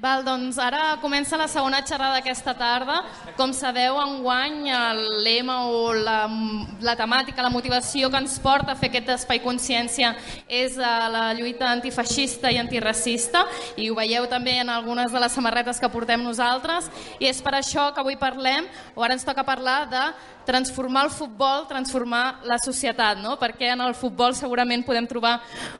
Val, doncs ara comença la segona xerrada d'aquesta tarda. Com sabeu, enguany el lema o la, la temàtica, la motivació que ens porta a fer aquest espai consciència és eh, la lluita antifeixista i antiracista i ho veieu també en algunes de les samarretes que portem nosaltres i és per això que avui parlem, o ara ens toca parlar de transformar el futbol, transformar la societat, no? perquè en el futbol segurament podem trobar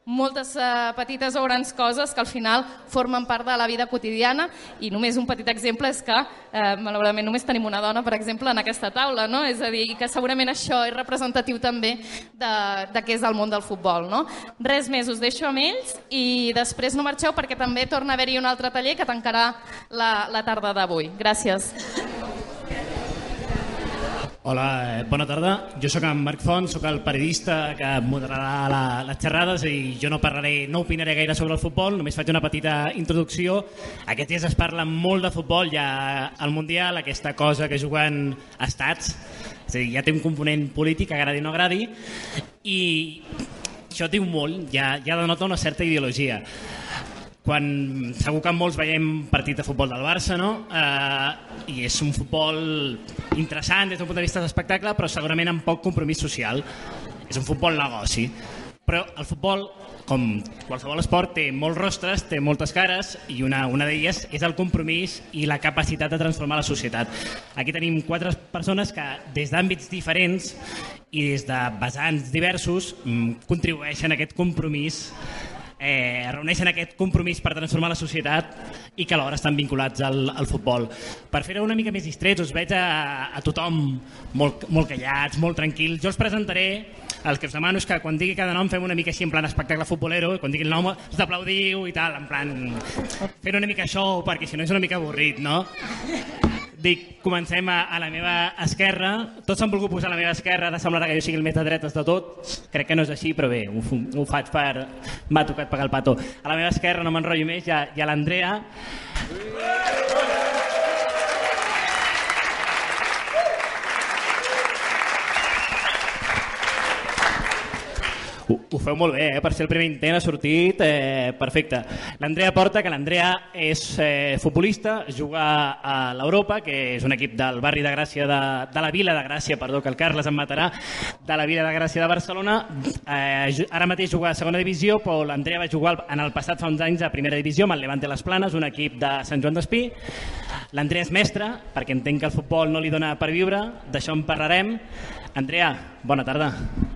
moltes uh, petites o grans coses que al final formen part de la vida quotidiana i només un petit exemple és que eh, malauradament només tenim una dona, per exemple, en aquesta taula, no? és a dir, que segurament això és representatiu també de, de què és el món del futbol. No? Res més, us deixo amb ells i després no marxeu perquè també torna a haver-hi un altre taller que tancarà la, la tarda d'avui. Gràcies. Hola, eh, bona tarda. Jo sóc en Marc Font, sóc el periodista que moderarà la, les xerrades i jo no parlaré, no opinaré gaire sobre el futbol, només faig una petita introducció. Aquests dies es parla molt de futbol, ja al Mundial, aquesta cosa que juguen estats, és a dir, ja té un component polític, agradi o no agradi, i això diu molt, ja, ja denota una certa ideologia quan segur que molts veiem partit de futbol del Barça, no? Eh, I és un futbol interessant des d'un punt de vista d'espectacle, però segurament amb poc compromís social. És un futbol negoci. Però el futbol, com qualsevol esport, té molts rostres, té moltes cares, i una, una d'elles és el compromís i la capacitat de transformar la societat. Aquí tenim quatre persones que, des d'àmbits diferents i des de vessants diversos, mm, contribueixen a aquest compromís eh, reuneixen aquest compromís per transformar la societat i que alhora estan vinculats al, al futbol. Per fer-ho una mica més distrets, us veig a, a tothom molt, molt callats, molt tranquils. Jo els presentaré, el que us demano és que quan digui cada nom fem una mica així en plan espectacle futbolero, i quan digui el nom us aplaudiu i tal, en plan fer una mica show, perquè si no és una mica avorrit, no? Dic, comencem a, a la meva esquerra. Tots s'han volgut posar a la meva esquerra, de semblar que jo sigui el més de dretes de tot. Crec que no és així, però bé, ho, ho faig per... M'ha tocat pagar el pato. A la meva esquerra, no m'enrotllo més, hi ha, ha l'Andrea. Ho, ho feu molt bé, eh? per ser el primer intent ha sortit eh, perfecte. L'Andrea Porta, que l'Andrea és eh, futbolista, juga a l'Europa, que és un equip del barri de Gràcia, de, de la Vila de Gràcia, perdó, que el Carles em matarà, de la Vila de Gràcia de Barcelona. Eh, ara mateix juga a segona divisió, però l'Andrea va jugar en el passat fa uns anys a primera divisió amb el Levante Les Planes, un equip de Sant Joan d'Espí. L'Andrea és mestre, perquè entenc que el futbol no li dona per viure, d'això en parlarem. Andrea, bona tarda.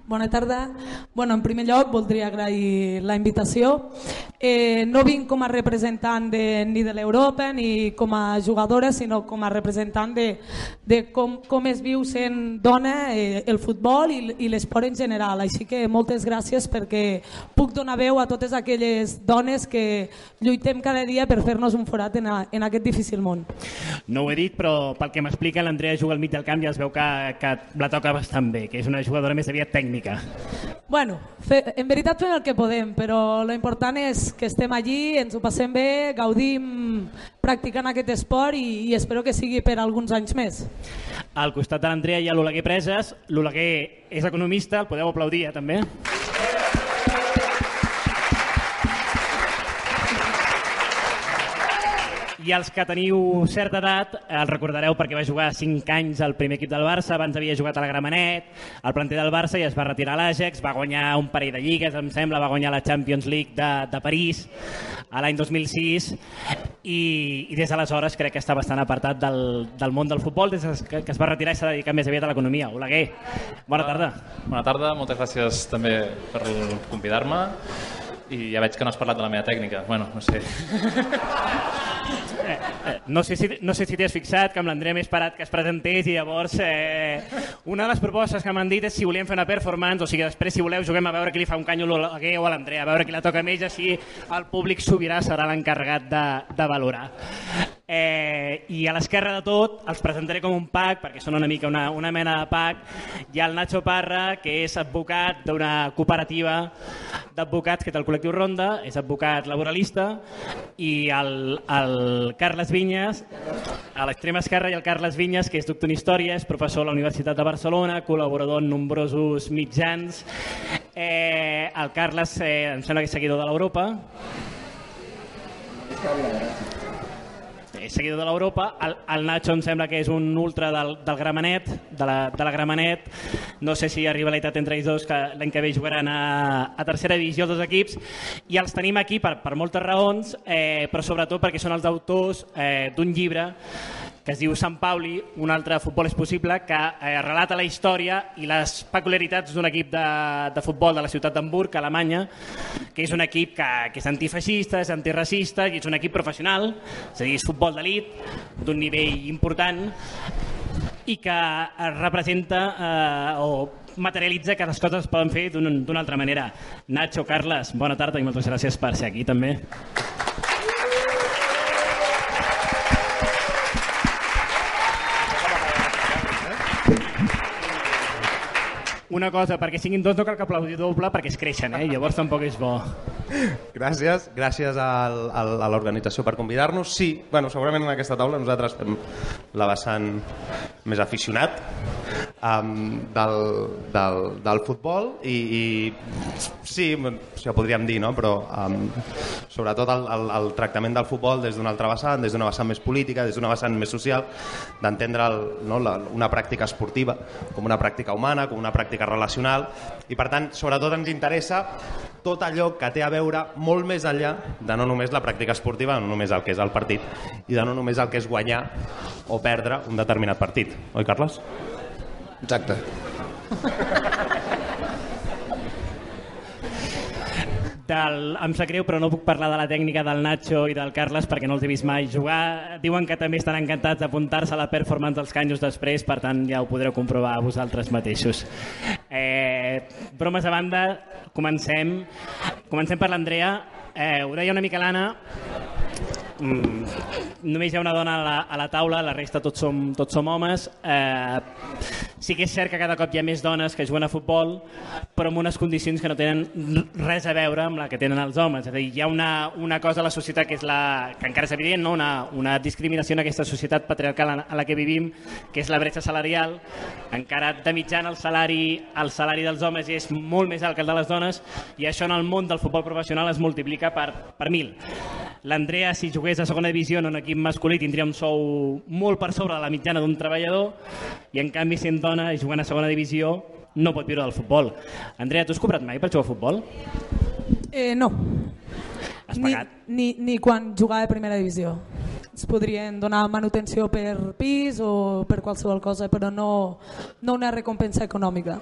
Bona tarda. Bueno, en primer lloc, voldria agrair la invitació. Eh, no vinc com a representant de, ni de l'Europa ni com a jugadora, sinó com a representant de, de com, com es viu sent dona eh, el futbol i, i l'esport en general. Així que moltes gràcies perquè puc donar veu a totes aquelles dones que lluitem cada dia per fer-nos un forat en, a, en aquest difícil món. No ho he dit, però pel que m'explica, l'Andrea juga al mig del camp i es veu que, que la toca bastant bé, que és una jugadora més aviat tècnica. Bueno, fe, en veritat fem el que podem, però lo important és que estem allí, ens ho passem bé, gaudim practicant aquest esport i, i espero que sigui per alguns anys més. Al costat de l'Andrea hi ha l'Oleguer Preses, l'Oleguer és economista, el podeu aplaudir eh, també. I els que teniu certa edat el recordareu perquè va jugar 5 anys al primer equip del Barça, abans havia jugat a la Gramenet, al planter del Barça i es va retirar a l'Àgex, va guanyar un parell de lligues, em sembla, va guanyar la Champions League de, de París a l'any 2006 i, i des d'aleshores crec que està bastant apartat del, del món del futbol, des que, que es va retirar i s'ha dedicat més aviat a l'economia. Oleguer, bona tarda. Bona tarda, moltes gràcies també per convidar-me i ja veig que no has parlat de la meva tècnica. Bueno, no sé. Eh, eh, no sé si, no sé si t'has fixat que amb l'Andrea m'he esperat que es presentés i llavors eh, una de les propostes que m'han dit és si volíem fer una performance, o sigui, després si voleu juguem a veure qui li fa un canyo a o a l'Andrea, a veure qui la toca més, així el públic sobirà serà l'encarregat de, de valorar. Eh, I a l'esquerra de tot els presentaré com un pack, perquè són una mica una, una mena de pack. Hi ha el Nacho Parra, que és advocat d'una cooperativa d'advocats que té el col·lectiu Ronda, és advocat laboralista, i el, el Carles Vinyes, a l'extrema esquerra ha el Carles Vinyes, que és doctor en Història, és professor a la Universitat de Barcelona, col·laborador en nombrosos mitjans. Eh, el Carles eh, em sembla que és seguidor de l'Europa. És seguidor de l'Europa. El, el Nacho em sembla que és un ultra del, del Gramenet, de la, de la Gramenet. No sé si hi ha rivalitat entre ells dos, que l'any que ve jugaran a, a tercera divisió els dos equips. I els tenim aquí per, per moltes raons, eh, però sobretot perquè són els autors eh, d'un llibre que es diu Sant Pauli, un altre futbol és possible, que eh, relata la història i les peculiaritats d'un equip de, de futbol de la ciutat d'Hamburg, Alemanya, que és un equip que, que és antifeixista, és antiracista i és un equip professional, és a dir, és futbol d'elit, d'un nivell important, i que representa eh, o materialitza que les coses es poden fer d'una altra manera. Nacho, Carles, bona tarda i moltes gràcies per ser aquí també. Una cosa, perquè siguin dos no cal que aplaudir doble perquè es creixen, eh? llavors tampoc és bo. Gràcies, gràcies al, a l'organització per convidar-nos. Sí, bueno, segurament en aquesta taula nosaltres fem la vessant més aficionat um, del, del, del futbol i, i sí, ja podríem dir, no? però um, sobretot el, el, el tractament del futbol des d'una altra vessant, des d'una vessant més política, des d'una vessant més social, d'entendre no, la, una pràctica esportiva com una pràctica humana, com una pràctica relacional i per tant, sobretot ens interessa tot allò que té a veure molt més enllà de no només la pràctica esportiva, no només el que és el partit i de no només el que és guanyar o perdre un determinat partit. Oi, Carles? Exacte. Del, em sap greu, però no puc parlar de la tècnica del Nacho i del Carles perquè no els he vist mai jugar. Diuen que també estan encantats d'apuntar-se a la performance dels canjos després, per tant ja ho podreu comprovar vosaltres mateixos. Eh, bromes a banda, comencem. Comencem per l'Andrea. Eh, ho deia una mica l'Anna, mm, només hi ha una dona a la, a la taula, la resta tots som, tots som homes. Eh, sí que és cert que cada cop hi ha més dones que juguen a futbol, però amb unes condicions que no tenen res a veure amb la que tenen els homes. És a dir, hi ha una, una cosa a la societat que, és la, que encara és evident, no? una, una discriminació en aquesta societat patriarcal en, en la que vivim, que és la bretxa salarial. Encara de mitjana el salari, el salari dels homes és molt més alt que el de les dones i això en el món del futbol professional es multiplica per, per mil. L'Andrea, si jugués a segona divisió en un equip masculí, tindria un sou molt per sobre de la mitjana d'un treballador i, en canvi, sent dona i jugant a segona divisió, no pot viure del futbol. Andrea, tu has cobrat mai per jugar a futbol? Eh, no. Has Ni, pagat? ni, ni quan jugava a primera divisió. Es podrien donar manutenció per pis o per qualsevol cosa, però no, no una recompensa econòmica.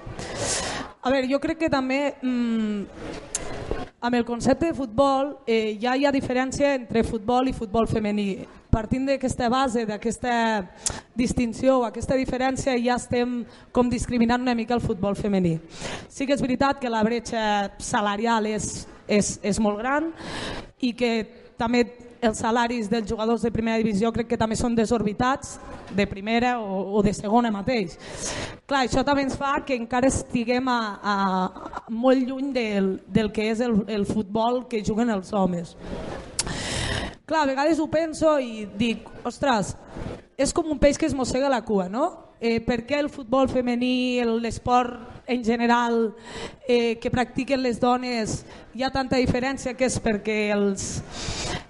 A veure, jo crec que també mm, amb el concepte de futbol eh, ja hi ha diferència entre futbol i futbol femení. Partint d'aquesta base, d'aquesta distinció o aquesta diferència, ja estem com discriminant una mica el futbol femení. Sí que és veritat que la bretxa salarial és, és, és molt gran i que també els salaris dels jugadors de primera divisió crec que també són desorbitats de primera o, o de segona mateix. Clar, això també ens fa que encara estiguem a, a, molt lluny del, del que és el, el futbol que juguen els homes. Clar, a vegades ho penso i dic, ostres, és com un peix que es mossega la cua, no? Eh, per què el futbol femení, l'esport en general eh, que practiquen les dones hi ha tanta diferència que és perquè els,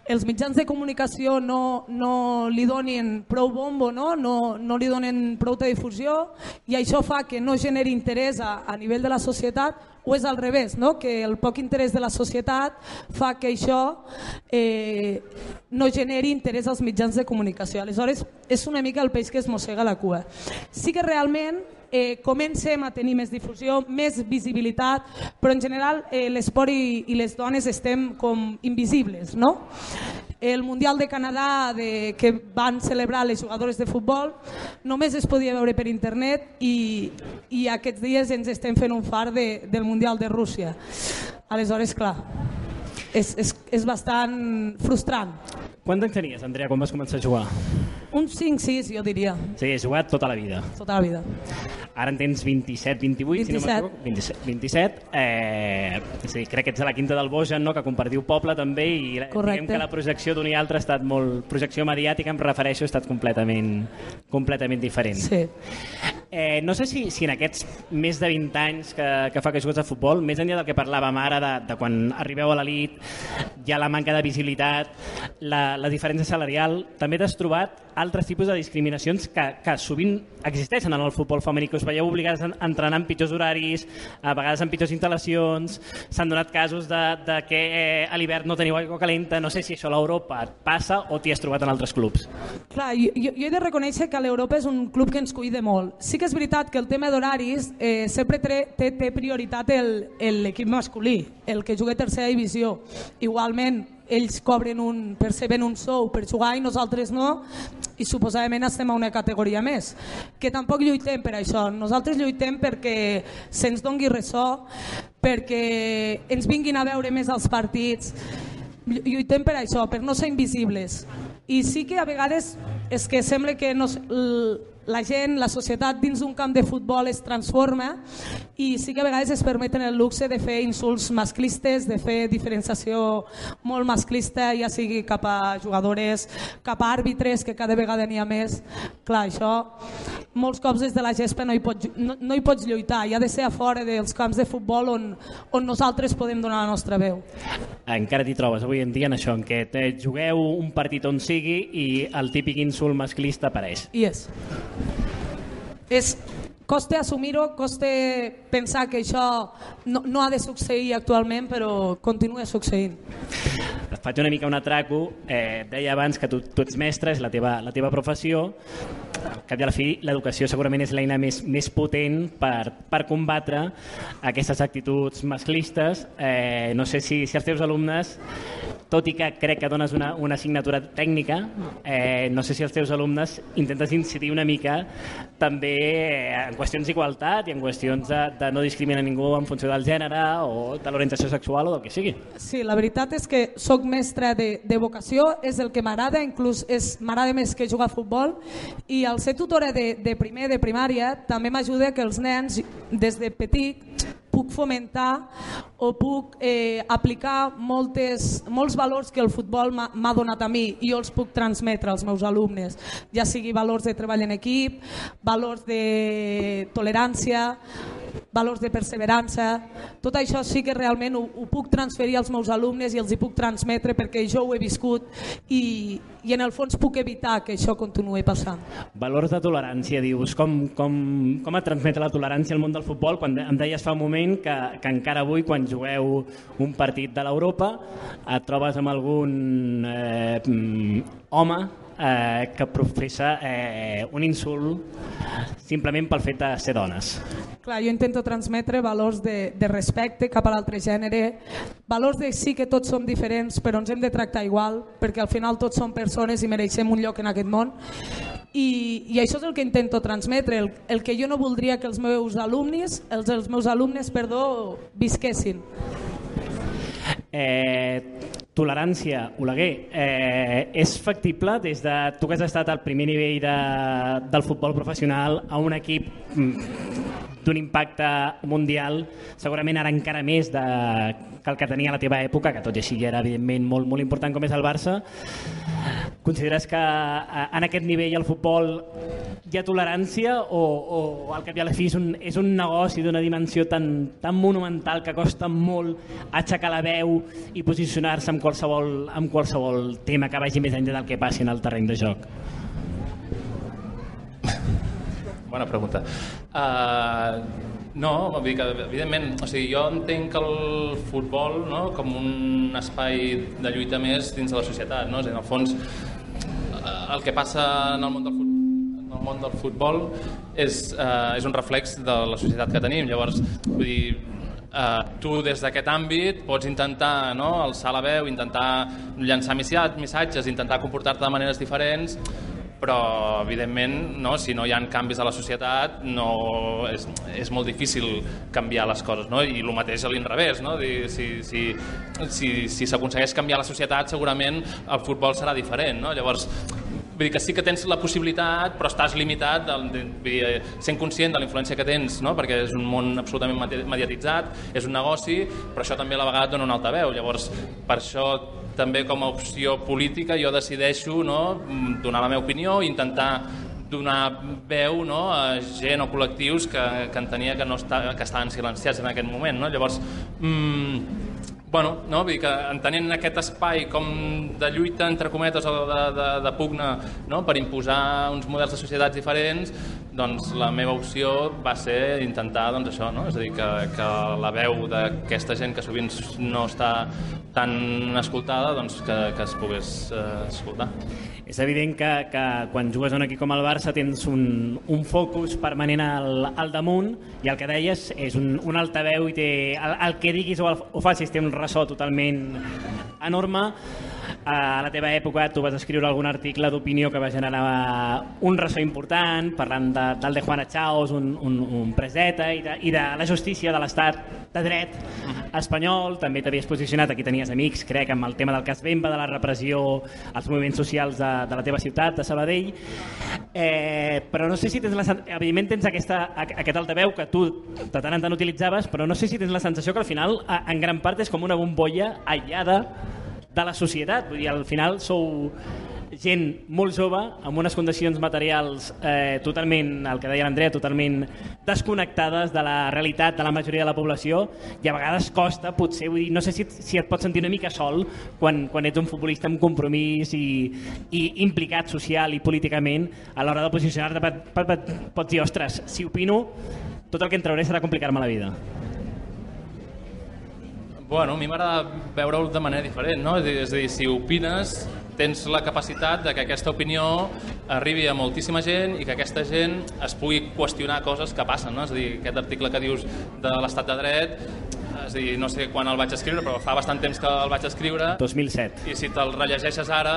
els mitjans de comunicació no, no li donin prou bombo, no? No, no li donen prou de difusió i això fa que no generi interès a, a nivell de la societat o és al revés, no? que el poc interès de la societat fa que això eh, no generi interès als mitjans de comunicació. Aleshores, és una mica el peix que es mossega la cua. Sí que realment eh, comencem a tenir més difusió, més visibilitat, però en general eh, l'esport i, i les dones estem com invisibles. No? El Mundial de Canadà de, que van celebrar les jugadores de futbol només es podia veure per internet i, i aquests dies ens estem fent un far de, del Mundial de Rússia. Aleshores, clar, és, és, és bastant frustrant. Quant anys tenies, Andrea, quan vas començar a jugar? Un 5-6, jo diria, Sí, has jugat tota la vida. tota la vida. Ara en tens 27, 28, si no 27. m'equivoco. 27. 27. Eh, sí, crec que ets a la Quinta del Bojan, no? que compartiu poble també, i Correcte. diguem que la projecció d'un i altre ha estat molt... Projecció mediàtica, em refereixo, ha estat completament, completament diferent. Sí. Eh, no sé si, si en aquests més de 20 anys que, que fa que jugues a futbol, més enllà del que parlàvem ara de, de quan arribeu a l'elit, hi ha la manca de visibilitat, la, la diferència salarial, també t'has trobat altres tipus de discriminacions que, que sovint existeixen en el futbol femení, que us veieu obligats a entrenar en pitjors horaris, a vegades en pitjors instal·lacions, s'han donat casos de, de que eh, a l'hivern no teniu aigua calenta, no sé si això a l'Europa passa o t'hi has trobat en altres clubs. Clar, jo, jo he de reconèixer que l'Europa és un club que ens cuida molt. Sí que és veritat que el tema d'horaris eh, sempre té, té prioritat l'equip masculí, el que juga a tercera divisió. Igualment, ells cobren un, perceben un sou per jugar i nosaltres no, i suposadament estem a una categoria més. Que tampoc lluitem per això. Nosaltres lluitem perquè se'ns dongui ressò, perquè ens vinguin a veure més als partits, lluitem per això, per no ser invisibles. I sí que a vegades és que sembla que no, la gent, la societat dins d'un camp de futbol es transforma i sí que a vegades es permeten el luxe de fer insults masclistes, de fer diferenciació molt masclista, ja sigui cap a jugadores, cap a àrbitres, que cada vegada n'hi ha més. Clar, això molts cops des de la gespa no hi, pots, no, no hi pots lluitar, hi ha de ser a fora dels camps de futbol on, on nosaltres podem donar la nostra veu. Encara t'hi trobes avui en dia en això, en què jugueu un partit on sigui i el típic insult masclista apareix. I és. Costa assumir-ho, costa pensar que això no, no ha de succeir actualment, però continua succeint. Faig una mica un atraco. Eh, deia abans que tu, tu ets mestre, és la teva, la teva professió. Al cap i a la fi, l'educació segurament és l'eina més, més potent per, per combatre aquestes actituds masclistes. Eh, no sé si, si els teus alumnes tot i que crec que dones una, una assignatura tècnica, eh, no sé si els teus alumnes intentes incidir una mica també eh, en qüestions d'igualtat i en qüestions de, de no discriminar ningú en funció del gènere o de l'orientació sexual o del que sigui. Sí, la veritat és que sóc mestre de, de vocació, és el que m'agrada, inclús m'agrada més que jugar a futbol. I al ser tutora de, de primer de primària també m'ajuda que els nens des de petit puc fomentar o puc eh, aplicar moltes, molts valors que el futbol m'ha donat a mi i jo els puc transmetre als meus alumnes, ja sigui valors de treball en equip, valors de tolerància, valors de perseverança, tot això sí que realment ho, ho puc transferir als meus alumnes i els hi puc transmetre perquè jo ho he viscut i, i en el fons puc evitar que això continuï passant. Valors de tolerància, dius, com, com, com et transmet la tolerància al món del futbol? Quan em deies fa un moment que, que encara avui quan jugueu un partit de l'Europa et trobes amb algun eh, mm, home eh, que professa eh, un insult simplement pel fet de ser dones. Clar, jo intento transmetre valors de, de respecte cap a l'altre gènere, valors de sí que tots som diferents però ens hem de tractar igual perquè al final tots som persones i mereixem un lloc en aquest món i, i això és el que intento transmetre, el, el que jo no voldria que els meus alumnes, els, els meus alumnes perdó, visquessin. Eh, tolerància, Oleguer, eh, és factible des de tu que has estat al primer nivell de, del futbol professional a un equip mm, d'un impacte mundial, segurament ara encara més de, que el que tenia a la teva època, que tot i així era evidentment molt, molt important com és el Barça. Consideres que eh, en aquest nivell el futbol hi ha tolerància o, o al cap i a la fi és un, és un negoci d'una dimensió tan, tan monumental que costa molt aixecar la veu i posicionar-se en qualsevol, en qualsevol tema que vagi més enllà del que passi en el terreny de joc? Bona pregunta. Uh, no, vull dir que, evidentment, o sigui, jo entenc el futbol no, com un espai de lluita més dins de la societat. No? És en el fons, el que passa en el món del futbol en el món del futbol és, uh, és un reflex de la societat que tenim. Llavors, vull dir, uh, tu des d'aquest àmbit pots intentar no, alçar la veu, intentar llançar missatges, intentar comportar-te de maneres diferents, però evidentment no, si no hi ha canvis a la societat no, és, és molt difícil canviar les coses no? i el mateix a l'inrevés no? si s'aconsegueix si, si, si canviar la societat segurament el futbol serà diferent no? llavors Vull dir que sí que tens la possibilitat, però estàs limitat, de, de, de, sent conscient de la influència que tens, no? perquè és un món absolutament mediatitzat, és un negoci, però això també a la vegada dona un altaveu. Llavors, per això també com a opció política jo decideixo no, donar la meva opinió i intentar donar veu no, a gent o col·lectius que, que entenia que, no està, que estaven silenciats en aquest moment. No? Llavors, mm, bueno, no? Vull dir que entenent aquest espai com de lluita entre cometes o de, de, de pugna no? per imposar uns models de societats diferents, doncs la meva opció va ser intentar doncs, això, no? és a dir, que, que la veu d'aquesta gent que sovint no està tan escoltada, doncs que, que es pogués eh, escoltar. És evident que, que quan jugues un equip com el Barça tens un, un focus permanent al, al damunt i el que deies és un, un altaveu i té, el, el que diguis o, el, o facis té un ressò totalment enorme a la teva època tu vas escriure algun article d'opinió que va generar un ressò important parlant de, del de Juan Chaos, un, un, un preseta i de, i de la justícia de l'estat de dret espanyol. També t'havies posicionat, aquí tenies amics, crec, amb el tema del cas Bemba, de la repressió als moviments socials de, de la teva ciutat, de Sabadell. Eh, però no sé si tens la... Evidentment tens aquesta, aquest altaveu que tu de tant en tant utilitzaves, però no sé si tens la sensació que al final, en gran part, és com una bombolla aïllada de la societat. Vull dir, al final sou gent molt jove, amb unes condicions materials eh, totalment, el que deia l'Andrea, totalment desconnectades de la realitat de la majoria de la població i a vegades costa, potser, vull dir, no sé si, si et pots sentir una mica sol quan, quan ets un futbolista amb compromís i, i implicat social i políticament a l'hora de posicionar-te pot, pot, pots dir, ostres, si opino tot el que en trauré serà complicar-me la vida. Bueno, a mi m'agrada veure-ho de manera diferent, no? És a, dir, si opines, tens la capacitat de que aquesta opinió arribi a moltíssima gent i que aquesta gent es pugui qüestionar coses que passen, no? És a dir, aquest article que dius de l'estat de dret és a dir, no sé quan el vaig escriure, però fa bastant temps que el vaig escriure. 2007. I si te'l rellegeixes ara,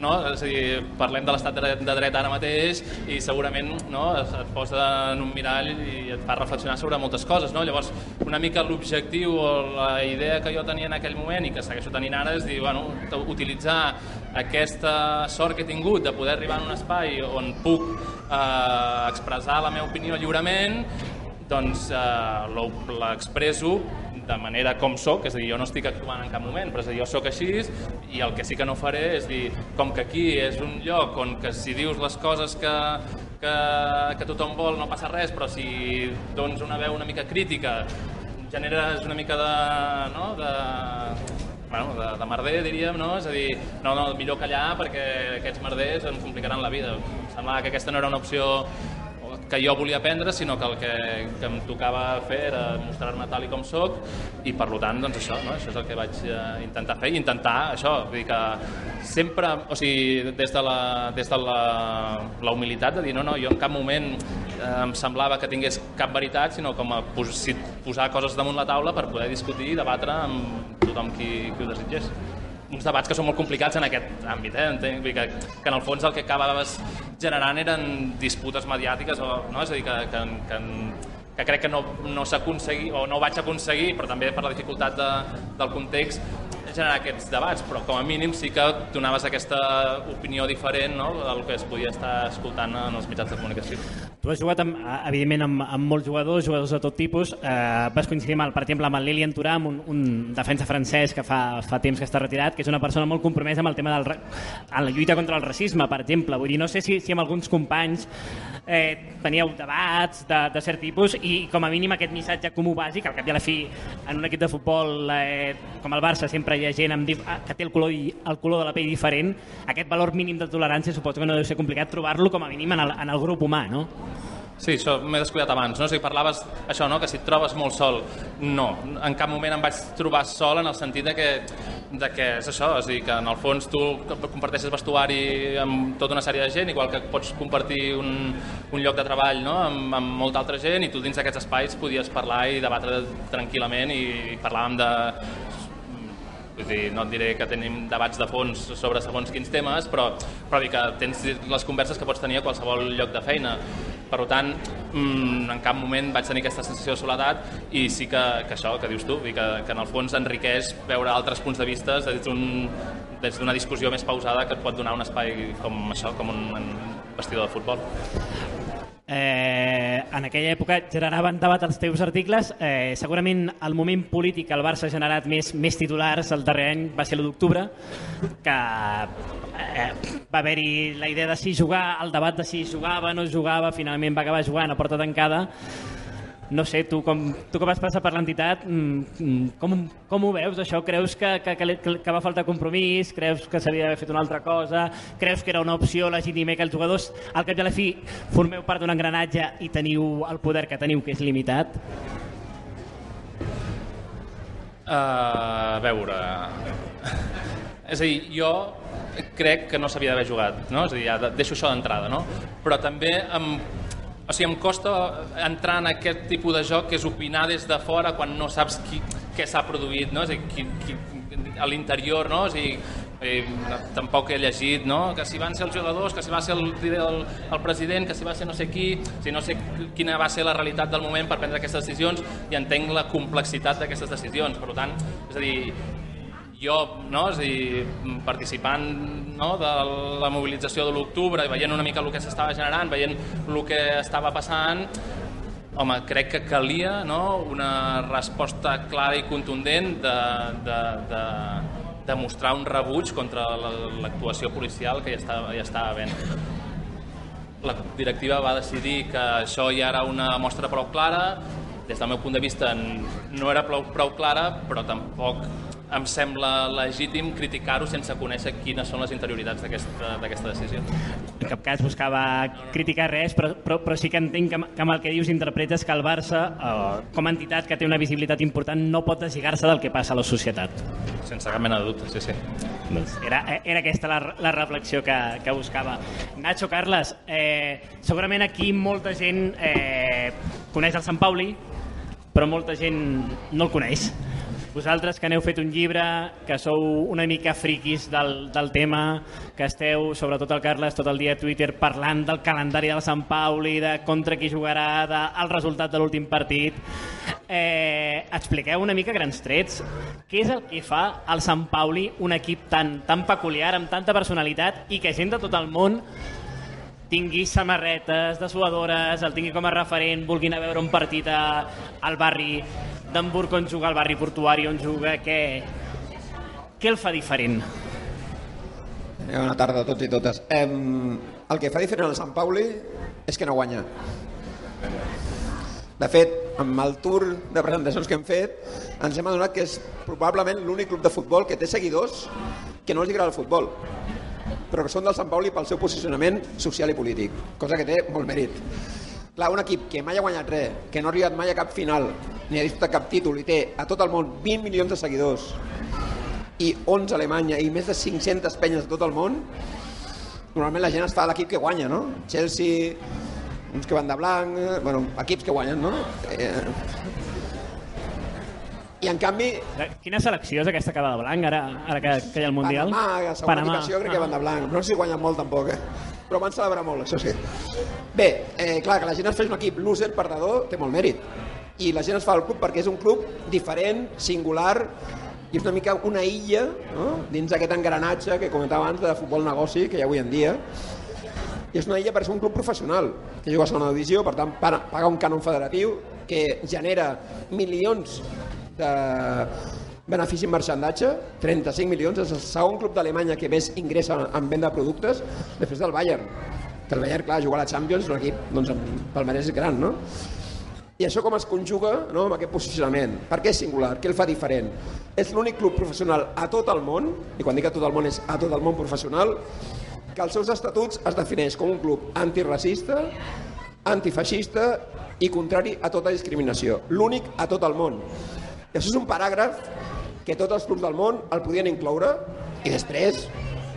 no? és a dir, parlem de l'estat de dret ara mateix i segurament no? et posa en un mirall i et fa reflexionar sobre moltes coses. No? Llavors, una mica l'objectiu o la idea que jo tenia en aquell moment i que segueixo tenint ara és dir, bueno, utilitzar aquesta sort que he tingut de poder arribar en un espai on puc eh, expressar la meva opinió lliurement doncs eh, l'expresso de manera com sóc, és a dir, jo no estic actuant en cap moment, però és a dir, jo sóc així i el que sí que no faré és dir, com que aquí és un lloc on que si dius les coses que, que, que tothom vol no passa res, però si dones una veu una mica crítica generes una mica de, no, de, bueno, de, de merder, diríem, no? És a dir, no, no, millor callar perquè aquests merders em complicaran la vida. Em semblava que aquesta no era una opció que jo volia aprendre, sinó que el que, que em tocava fer era mostrar-me tal i com sóc i per tant, doncs això, no? això és el que vaig eh, intentar fer i intentar això, vull dir que sempre, o sigui, des de la, des de la, la humilitat de dir no, no, jo en cap moment eh, em semblava que tingués cap veritat, sinó com a pos, posar coses damunt la taula per poder discutir i debatre amb tothom qui, qui ho desitgés uns debats que són molt complicats en aquest àmbit, eh? Entenc, que, que en el fons el que acabaves generant eren disputes mediàtiques, o, no? és a dir, que, que, que, que crec que no, no s'ha aconseguit, o no vaig aconseguir, però també per la dificultat de, del context, generar aquests debats, però com a mínim sí que donaves aquesta opinió diferent no? del que es podia estar escoltant en els mitjans de comunicació. Tu has jugat, amb, evidentment, amb, amb molts jugadors, jugadors de tot tipus. Eh, vas coincidir, amb per exemple, amb el Lilian Thuram, un, un defensa francès que fa, fa temps que està retirat, que és una persona molt compromesa amb el tema del, en la lluita contra el racisme, per exemple. Vull dir, no sé si, si amb alguns companys eh, teníeu debats de, de cert tipus i com a mínim aquest missatge comú bàsic, al cap i a la fi en un equip de futbol eh, com el Barça sempre hi ha gent amb, que té el color, el color de la pell diferent, aquest valor mínim de tolerància suposo que no deu ser complicat trobar-lo com a mínim en el, en el grup humà, no? Sí, això m'he descuidat abans, no? O sigui, parlaves això, no? que si et trobes molt sol. No, en cap moment em vaig trobar sol en el sentit de que, de que és això, és a dir, que en el fons tu comparteixes vestuari amb tota una sèrie de gent, igual que pots compartir un, un lloc de treball no? amb, amb molta altra gent i tu dins d'aquests espais podies parlar i debatre tranquil·lament i, parlàvem de Vull dir, no et diré que tenim debats de fons sobre segons quins temes, però, però dir que tens les converses que pots tenir a qualsevol lloc de feina. Per tant, mmm, en cap moment vaig tenir aquesta sensació de soledat i sí que, que això que dius tu, que, que en el fons enriqueix veure altres punts de vista des d'una un, discussió més pausada que et pot donar un espai com això, com un, un vestidor de futbol. En aquella època generaven debat els teus articles. Eh, segurament el moment polític que el Barça ha generat més, més titulars el darrer any va ser l'1 d'octubre, que eh, va haver-hi la idea de si jugar, el debat de si jugava, no jugava, finalment va acabar jugant a porta tancada. No sé, tu com, tu com vas passar per l'entitat, mm, mm, com, com ho veus això? Creus que, que, que, que va faltar compromís? Creus que s'havia d'haver fet una altra cosa? Creus que era una opció legítima que els jugadors al cap i a la fi formeu part d'un engranatge i teniu el poder que teniu que és limitat? Uh, a veure... És a dir, jo crec que no s'havia d'haver jugat, no? És a dir, ja deixo això d'entrada, no? Però també em o sigui, em costa entrar en aquest tipus de joc que és opinar des de fora quan no saps qui, què s'ha produït, no? És a dir, qui, qui, a l'interior, no? És a dir, eh, tampoc he llegit no? que si van ser els jugadors, que si va ser el, el, el president, que si va ser no sé qui, si no sé quina va ser la realitat del moment per prendre aquestes decisions i entenc la complexitat d'aquestes decisions. Per tant, és a dir, jo, no, és dir, participant no, de la mobilització de l'octubre i veient una mica el que s'estava generant, veient el que estava passant, home, crec que calia no, una resposta clara i contundent de, de, de, de mostrar un rebuig contra l'actuació policial que ja estava, ja estava havent. La directiva va decidir que això ja era una mostra prou clara, des del meu punt de vista no era prou, prou clara, però tampoc em sembla legítim criticar-ho sense conèixer quines són les interioritats d'aquesta decisió. En cap cas buscava criticar res, però, però, però sí que entenc que, que amb el que dius interpretes que el Barça, eh, com a entitat que té una visibilitat important, no pot deslligar-se del que passa a la societat. Sense cap mena de dubte, sí, sí. Doncs era, era aquesta la, la reflexió que, que buscava. Nacho, Carles, eh, segurament aquí molta gent eh, coneix el Sant Pauli, però molta gent no el coneix. Vosaltres que n'heu fet un llibre, que sou una mica friquis del, del tema, que esteu, sobretot el Carles, tot el dia a Twitter parlant del calendari del Sant Pauli, de contra qui jugarà, del resultat de l'últim partit, eh, expliqueu una mica grans trets. Què és el que fa al Sant Pauli un equip tan, tan peculiar, amb tanta personalitat i que gent de tot el món tingui samarretes de suadores, el tingui com a referent, vulguin a veure un partit a, al barri d'Hamburg on juga, al barri portuari on juga, què, què el fa diferent? Eh, bona tarda a tots i totes. Eh, el que fa diferent al Sant Pauli és que no guanya. De fet, amb el tour de presentacions que hem fet, ens hem adonat que és probablement l'únic club de futbol que té seguidors que no els agrada el futbol però que són del Sant Pauli pel seu posicionament social i polític, cosa que té molt mèrit. Clar, un equip que mai ha guanyat res, que no ha arribat mai a cap final, ni ha disputat cap títol, i té a tot el món 20 milions de seguidors, i 11 a Alemanya, i més de 500 penyes de tot el món, normalment la gent està a l'equip que guanya, no? Chelsea, uns que van de blanc, eh, bueno, equips que guanyen, no? Eh, i en canvi... Quina selecció és aquesta que va de blanc, ara, ara que, que hi ha el Mundial? Panamà, la segona Panamà. crec ah. que van de blanc. No sé si guanyen molt tampoc, eh? Però van celebrar molt, això sí. Bé, eh, clar, que la gent es faci un equip loser, perdedor, té molt mèrit. I la gent es fa el club perquè és un club diferent, singular, i és una mica una illa no? dins d'aquest engranatge que comentava abans de futbol negoci que hi ha avui en dia i és una illa per ser un club professional que juga a segona divisió, per tant paga un cànon federatiu que genera milions de benefici en marxandatge, 35 milions, és el segon club d'Alemanya que més ingressa en venda de productes, després del Bayern. Que el Bayern, clar, jugar a la Champions un equip doncs, amb palmarès gran, no? I això com es conjuga no, amb aquest posicionament? Per què és singular? Què el fa diferent? És l'únic club professional a tot el món, i quan dic a tot el món és a tot el món professional, que els seus estatuts es defineix com un club antiracista, antifeixista i contrari a tota discriminació. L'únic a tot el món. Això és un paràgraf que tots els clubs del món el podien incloure i després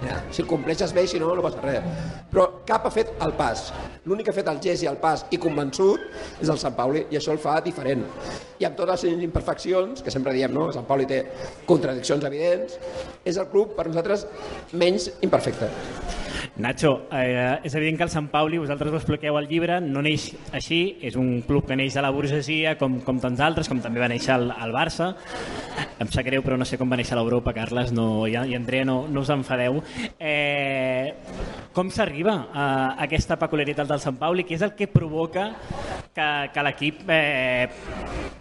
ja, si el compleixes bé si no, no passa res. Però cap ha fet el pas. L'únic que ha fet el gest i el pas i convençut és el Sant Pauli i això el fa diferent. I amb totes les imperfeccions, que sempre diem, no? Sant Pauli té contradiccions evidents, és el club per nosaltres menys imperfecte. Nacho, eh, és evident que el Sant Pauli, vosaltres ho expliqueu al llibre, no neix així, és un club que neix de la burgesia com, com tants altres, com també va néixer el, el Barça. Em sap greu, però no sé com va néixer l'Europa, Carles, no, i, i Andrea, no, no us enfadeu. Eh, Com s'arriba a aquesta peculiaritat del Sant Pauli? Què és el que provoca que, que l'equip eh,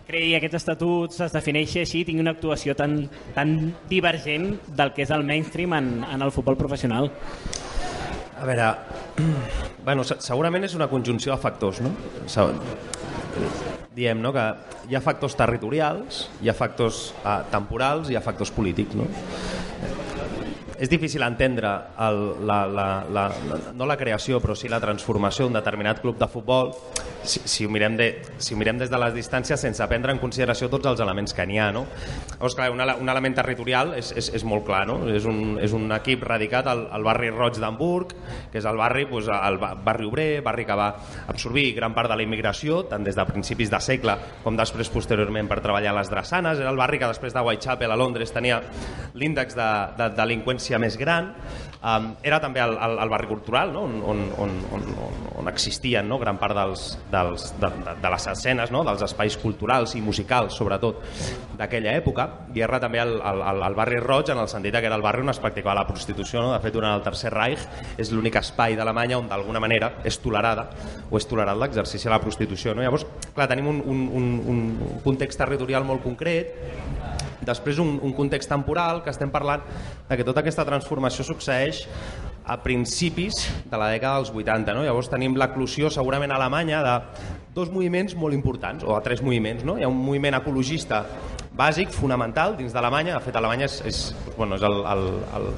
creï aquests estatuts, es defineixi així, tingui una actuació tan, tan divergent del que és el mainstream en, en el futbol professional? A veure, bueno, segurament és una conjunció de factors, no? Diem no, que hi ha factors territorials, hi ha factors uh, temporals, hi ha factors polítics, no? És difícil entendre el, la, la, la, la, no la creació però sí la transformació d'un determinat club de futbol si, si, ho mirem de, si ho mirem des de les distàncies sense prendre en consideració tots els elements que n'hi ha. No? Llavors, clar, un, un element territorial és, és, és molt clar. No? És, un, és un equip radicat al, al barri roig d'Hamburg, que és el barri, doncs, el barri obrer, barri que va absorbir gran part de la immigració, tant des de principis de segle com després posteriorment per treballar a les drassanes. Era el barri que després de Whitechapel a Londres tenia l'índex de, de delinqüència més gran. Um, era també el, el, el barri cultural, no? on, on, on, on, on existien no? gran part dels, dels, de, de, de les escenes, no? dels espais culturals i musicals, sobretot, d'aquella època. I era també el, el, el barri roig en el sentit que era el barri on es practicava la prostitució. No? De fet, durant el Tercer Reich és l'únic espai d'Alemanya on d'alguna manera és tolerada o és tolerat l'exercici de la prostitució. No? Llavors, clar, tenim un, un, un, un context territorial molt concret Després un, un context temporal que estem parlant de que tota aquesta transformació succeeix a principis de la dècada dels 80. No? Llavors tenim l'eclusió segurament a Alemanya de dos moviments molt importants, o a tres moviments. No? Hi ha un moviment ecologista bàsic, fonamental, dins d'Alemanya. De fet, Alemanya és, és, bueno, és el, el, el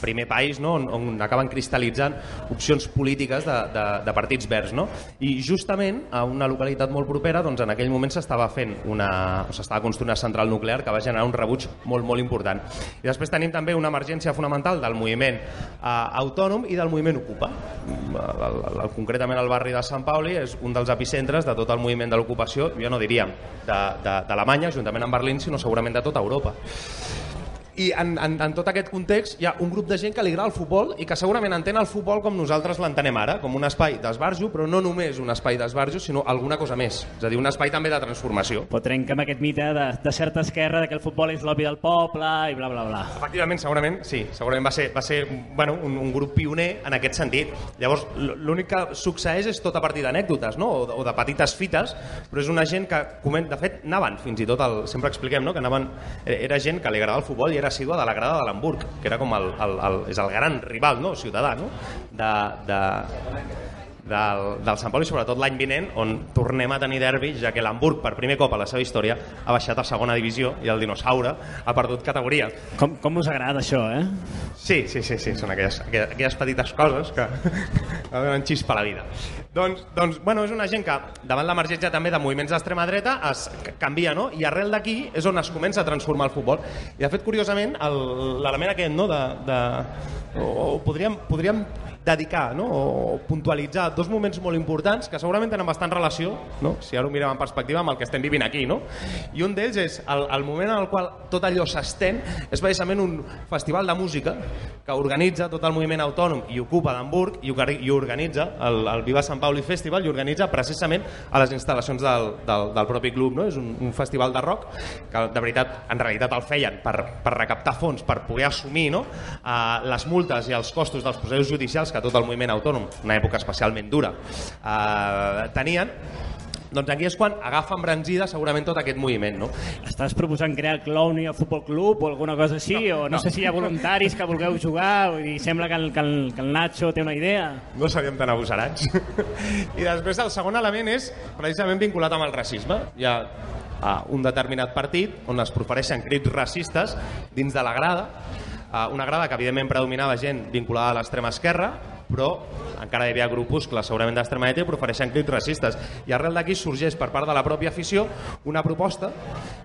primer país no? on, on acaben cristal·litzant opcions polítiques de, de, de partits verds. No? I justament a una localitat molt propera, doncs en aquell moment s'estava fent una, s'estava construint una central nuclear que va generar un rebuig molt, molt important. I després tenim també una emergència fonamental del moviment eh, autònom i del moviment Ocupa. El, el, el, concretament el barri de Sant Pauli és un dels epicentres de tot el moviment de l'ocupació, jo no diríem d'Alemanya, juntament amb Berlín, sinó segurament de tota Europa i en, en, en tot aquest context hi ha un grup de gent que li agrada el futbol i que segurament entén el futbol com nosaltres l'entenem ara, com un espai d'esbarjo, però no només un espai d'esbarjo, sinó alguna cosa més, és a dir, un espai també de transformació. Però trenca amb aquest mite de, de certa esquerra de que el futbol és l'obvi del poble i bla, bla, bla. Efectivament, segurament, sí, segurament va ser, va ser bueno, un, un grup pioner en aquest sentit. Llavors, l'únic que succeeix és tot a partir d'anècdotes, no? o, o de petites fites, però és una gent que, de fet, anaven fins i tot, el, sempre expliquem no? que anaven, era gent que li agradava el futbol i era assídua de la grada de l'Hamburg, que era com el, el, el, és el gran rival no? ciutadà no? de, de, del, del Sant Pol i sobretot l'any vinent on tornem a tenir derbi ja que l'Hamburg per primer cop a la seva història ha baixat a segona divisió i el dinosaure ha perdut categoria com, com us agrada això, eh? Sí, sí, sí, sí són aquelles, aquelles, aquelles petites coses que, que donen xispa a la vida doncs, doncs bueno, és una gent que davant l'emergència també de moviments d'extrema dreta es canvia, no? I arrel d'aquí és on es comença a transformar el futbol. I de fet, curiosament, l'element aquest, no?, de, de, o, o podríem, podríem dedicar no? o puntualitzar dos moments molt importants que segurament tenen bastant relació, no? si ara ho mirem en perspectiva, amb el que estem vivint aquí. No? I un d'ells és el, el moment en el qual tot allò s'estén, és precisament un festival de música que organitza tot el moviment autònom i ocupa d'Hamburg i, i organitza el, el Viva Sant Pauli Festival i organitza precisament a les instal·lacions del, del, del propi club. No? És un, un festival de rock que de veritat, en realitat el feien per, per recaptar fons, per poder assumir no? uh, les multes i els costos dels processos judicials que tot el moviment autònom, una època especialment dura, eh, tenien, doncs aquí és quan agafa embranzida segurament tot aquest moviment. No? Estàs proposant crear el Clowny al Futbol Club o alguna cosa així? No, o no, no sé si hi ha voluntaris que vulgueu jugar i sembla que el, que, el, que el Nacho té una idea. No seríem tan abusarats. I després el segon element és precisament vinculat amb el racisme. Hi ha uh, un determinat partit on es profereixen crits racistes dins de la grada una grada que evidentment predominava gent vinculada a l'extrema esquerra, però encara hi havia grupuscles segurament d'extrema dreta que ofereixen crits racistes. I arrel d'aquí sorgeix per part de la pròpia afició una proposta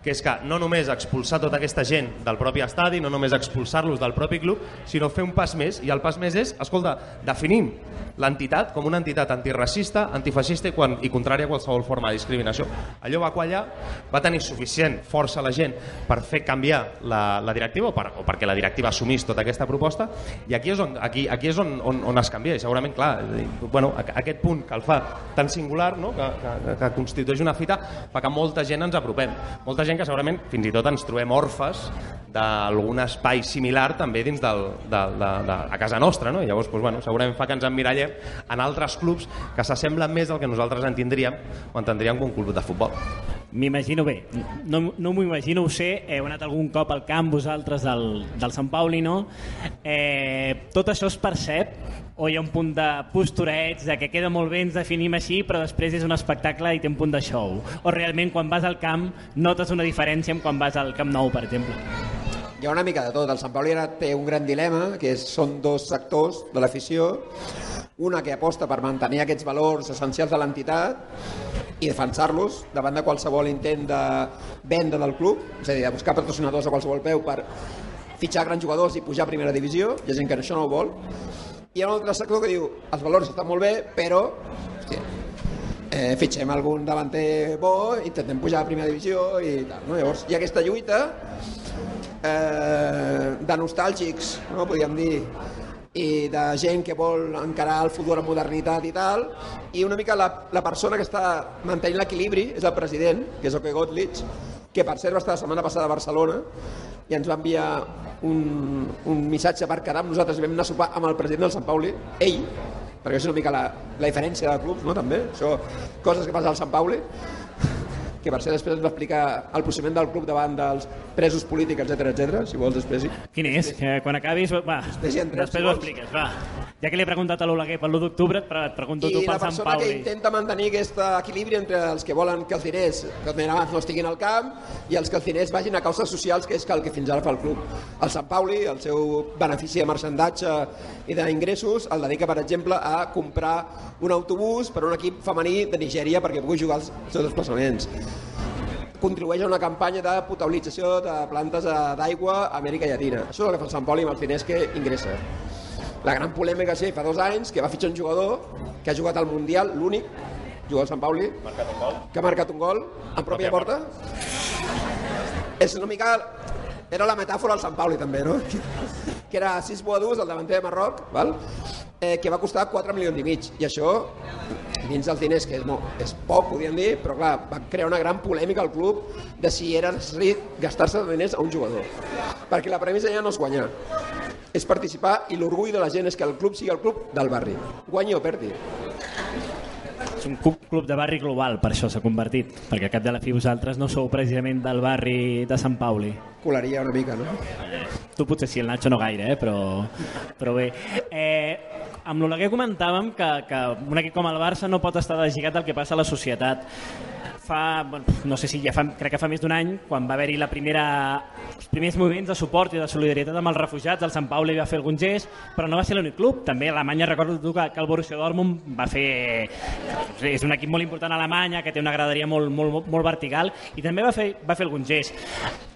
que és que no només expulsar tota aquesta gent del propi estadi, no només expulsar-los del propi club, sinó fer un pas més. I el pas més és, escolta, definim l'entitat com una entitat antiracista, antifeixista i, quan, i contrària a qualsevol forma de discriminació. Allò va quallar, va tenir suficient força la gent per fer canviar la, la directiva o, per, o perquè la directiva assumís tota aquesta proposta. I aquí és on, aquí, aquí és on, on, on es canvia i segurament, clar, bueno, aquest punt que el fa tan singular, no? que, que, que constitueix una fita fa que molta gent ens apropem. Molta gent que segurament fins i tot ens trobem orfes d'algun espai similar també dins del, de, de, de, a casa nostra, no? I llavors, doncs, bueno, segurament fa que ens emmirallem en altres clubs que s'assemblen més del que nosaltres entendríem o entendríem com un club de futbol. M'imagino bé, no, no m'ho imagino, ho sé, heu anat algun cop al camp vosaltres del, del Sant Pauli, no? Eh, tot això es percep o hi ha un punt de postureig, de que queda molt bé, ens definim així, però després és un espectacle i té un punt de show? O realment quan vas al camp notes una diferència amb quan vas al Camp Nou, per exemple? Hi ha una mica de tot. El Sant Pauli ara té un gran dilema, que és, són dos sectors de l'afició. Una que aposta per mantenir aquests valors essencials de l'entitat i defensar-los davant de qualsevol intent de venda del club, és a dir, de buscar patrocinadors a qualsevol peu per fitxar grans jugadors i pujar a primera divisió. Hi ha gent que això no ho vol. Hi ha un altre sector que diu els valors estan molt bé, però hòstia, eh, fitxem algun davanter bo, intentem pujar a primera divisió i tal. No? Llavors hi ha aquesta lluita eh, de nostàlgics, no? podríem dir, i de gent que vol encarar el futur amb modernitat i tal, i una mica la, la persona que està mantenint l'equilibri és el president, que és Oke Gottlieb, que per cert va estar la setmana passada a Barcelona i ens va enviar un, un missatge per quedar amb nosaltres. I vam anar a sopar amb el president del Sant Pauli, ell, perquè és una mica la, la diferència de clubs, no, també, això, coses que passa al Sant Pauli, que per ser després ens va explicar el procediment del club davant dels presos polítics, etc etc. si vols després. Quin és? Que quan acabis, va, Després hi entrem, després si ho expliques, va. Ja que li he preguntat a l'Oleguer per l'1 d'octubre, et pregunto I tu la pel Sant persona que Pauli. intenta mantenir aquest equilibri entre els que volen que els diners, que els abans no estiguin al camp, i els que els diners vagin a causes socials, que és el que fins ara fa el club. El Sant Pauli, el seu benefici de marxandatge i d'ingressos, el dedica, per exemple, a comprar un autobús per a un equip femení de Nigèria perquè pugui jugar els seus desplaçaments contribueix a una campanya de potabilització de plantes eh, d'aigua a Amèrica Llatina. Això és el que fa el Sant Pauli amb els diners que ingressa. La gran polèmica sí, fa dos anys, que va fitxar un jugador que ha jugat al Mundial, l'únic jugador del Sant Pauli, que ha marcat un gol en pròpia porta. És una mica... Era la metàfora del Sant Pauli, també, no? Que era sis boadús, el davanter de Marroc, val? Eh, que va costar 4 milions i mig. I això, dins dels diners, que és, no, és poc, podríem dir, però clar, va crear una gran polèmica al club de si era necessari gastar-se diners a un jugador. Perquè la premissa ja no és guanyar, és participar i l'orgull de la gent és que el club sigui el club del barri. Guanyi o perdi. És un club, club de barri global, per això s'ha convertit, perquè al cap de la fi vosaltres no sou precisament del barri de Sant Pauli. Colaria una mica, no? Tu potser sí, el Nacho no gaire, eh? però, però bé. Eh, amb l'Oleguer comentàvem que, que un equip com el Barça no pot estar deslligat del que passa a la societat. Fa, bueno, no sé si ja fa, crec que fa més d'un any, quan va haver-hi la primera, els primers moviments de suport i de solidaritat amb els refugiats, el Sant Pauli va fer algun gest, però no va ser l'únic club. També a Alemanya recordo que, que el Borussia Dortmund va fer... És un equip molt important a Alemanya, que té una graderia molt, molt, molt vertical, i també va fer, va fer algun gest.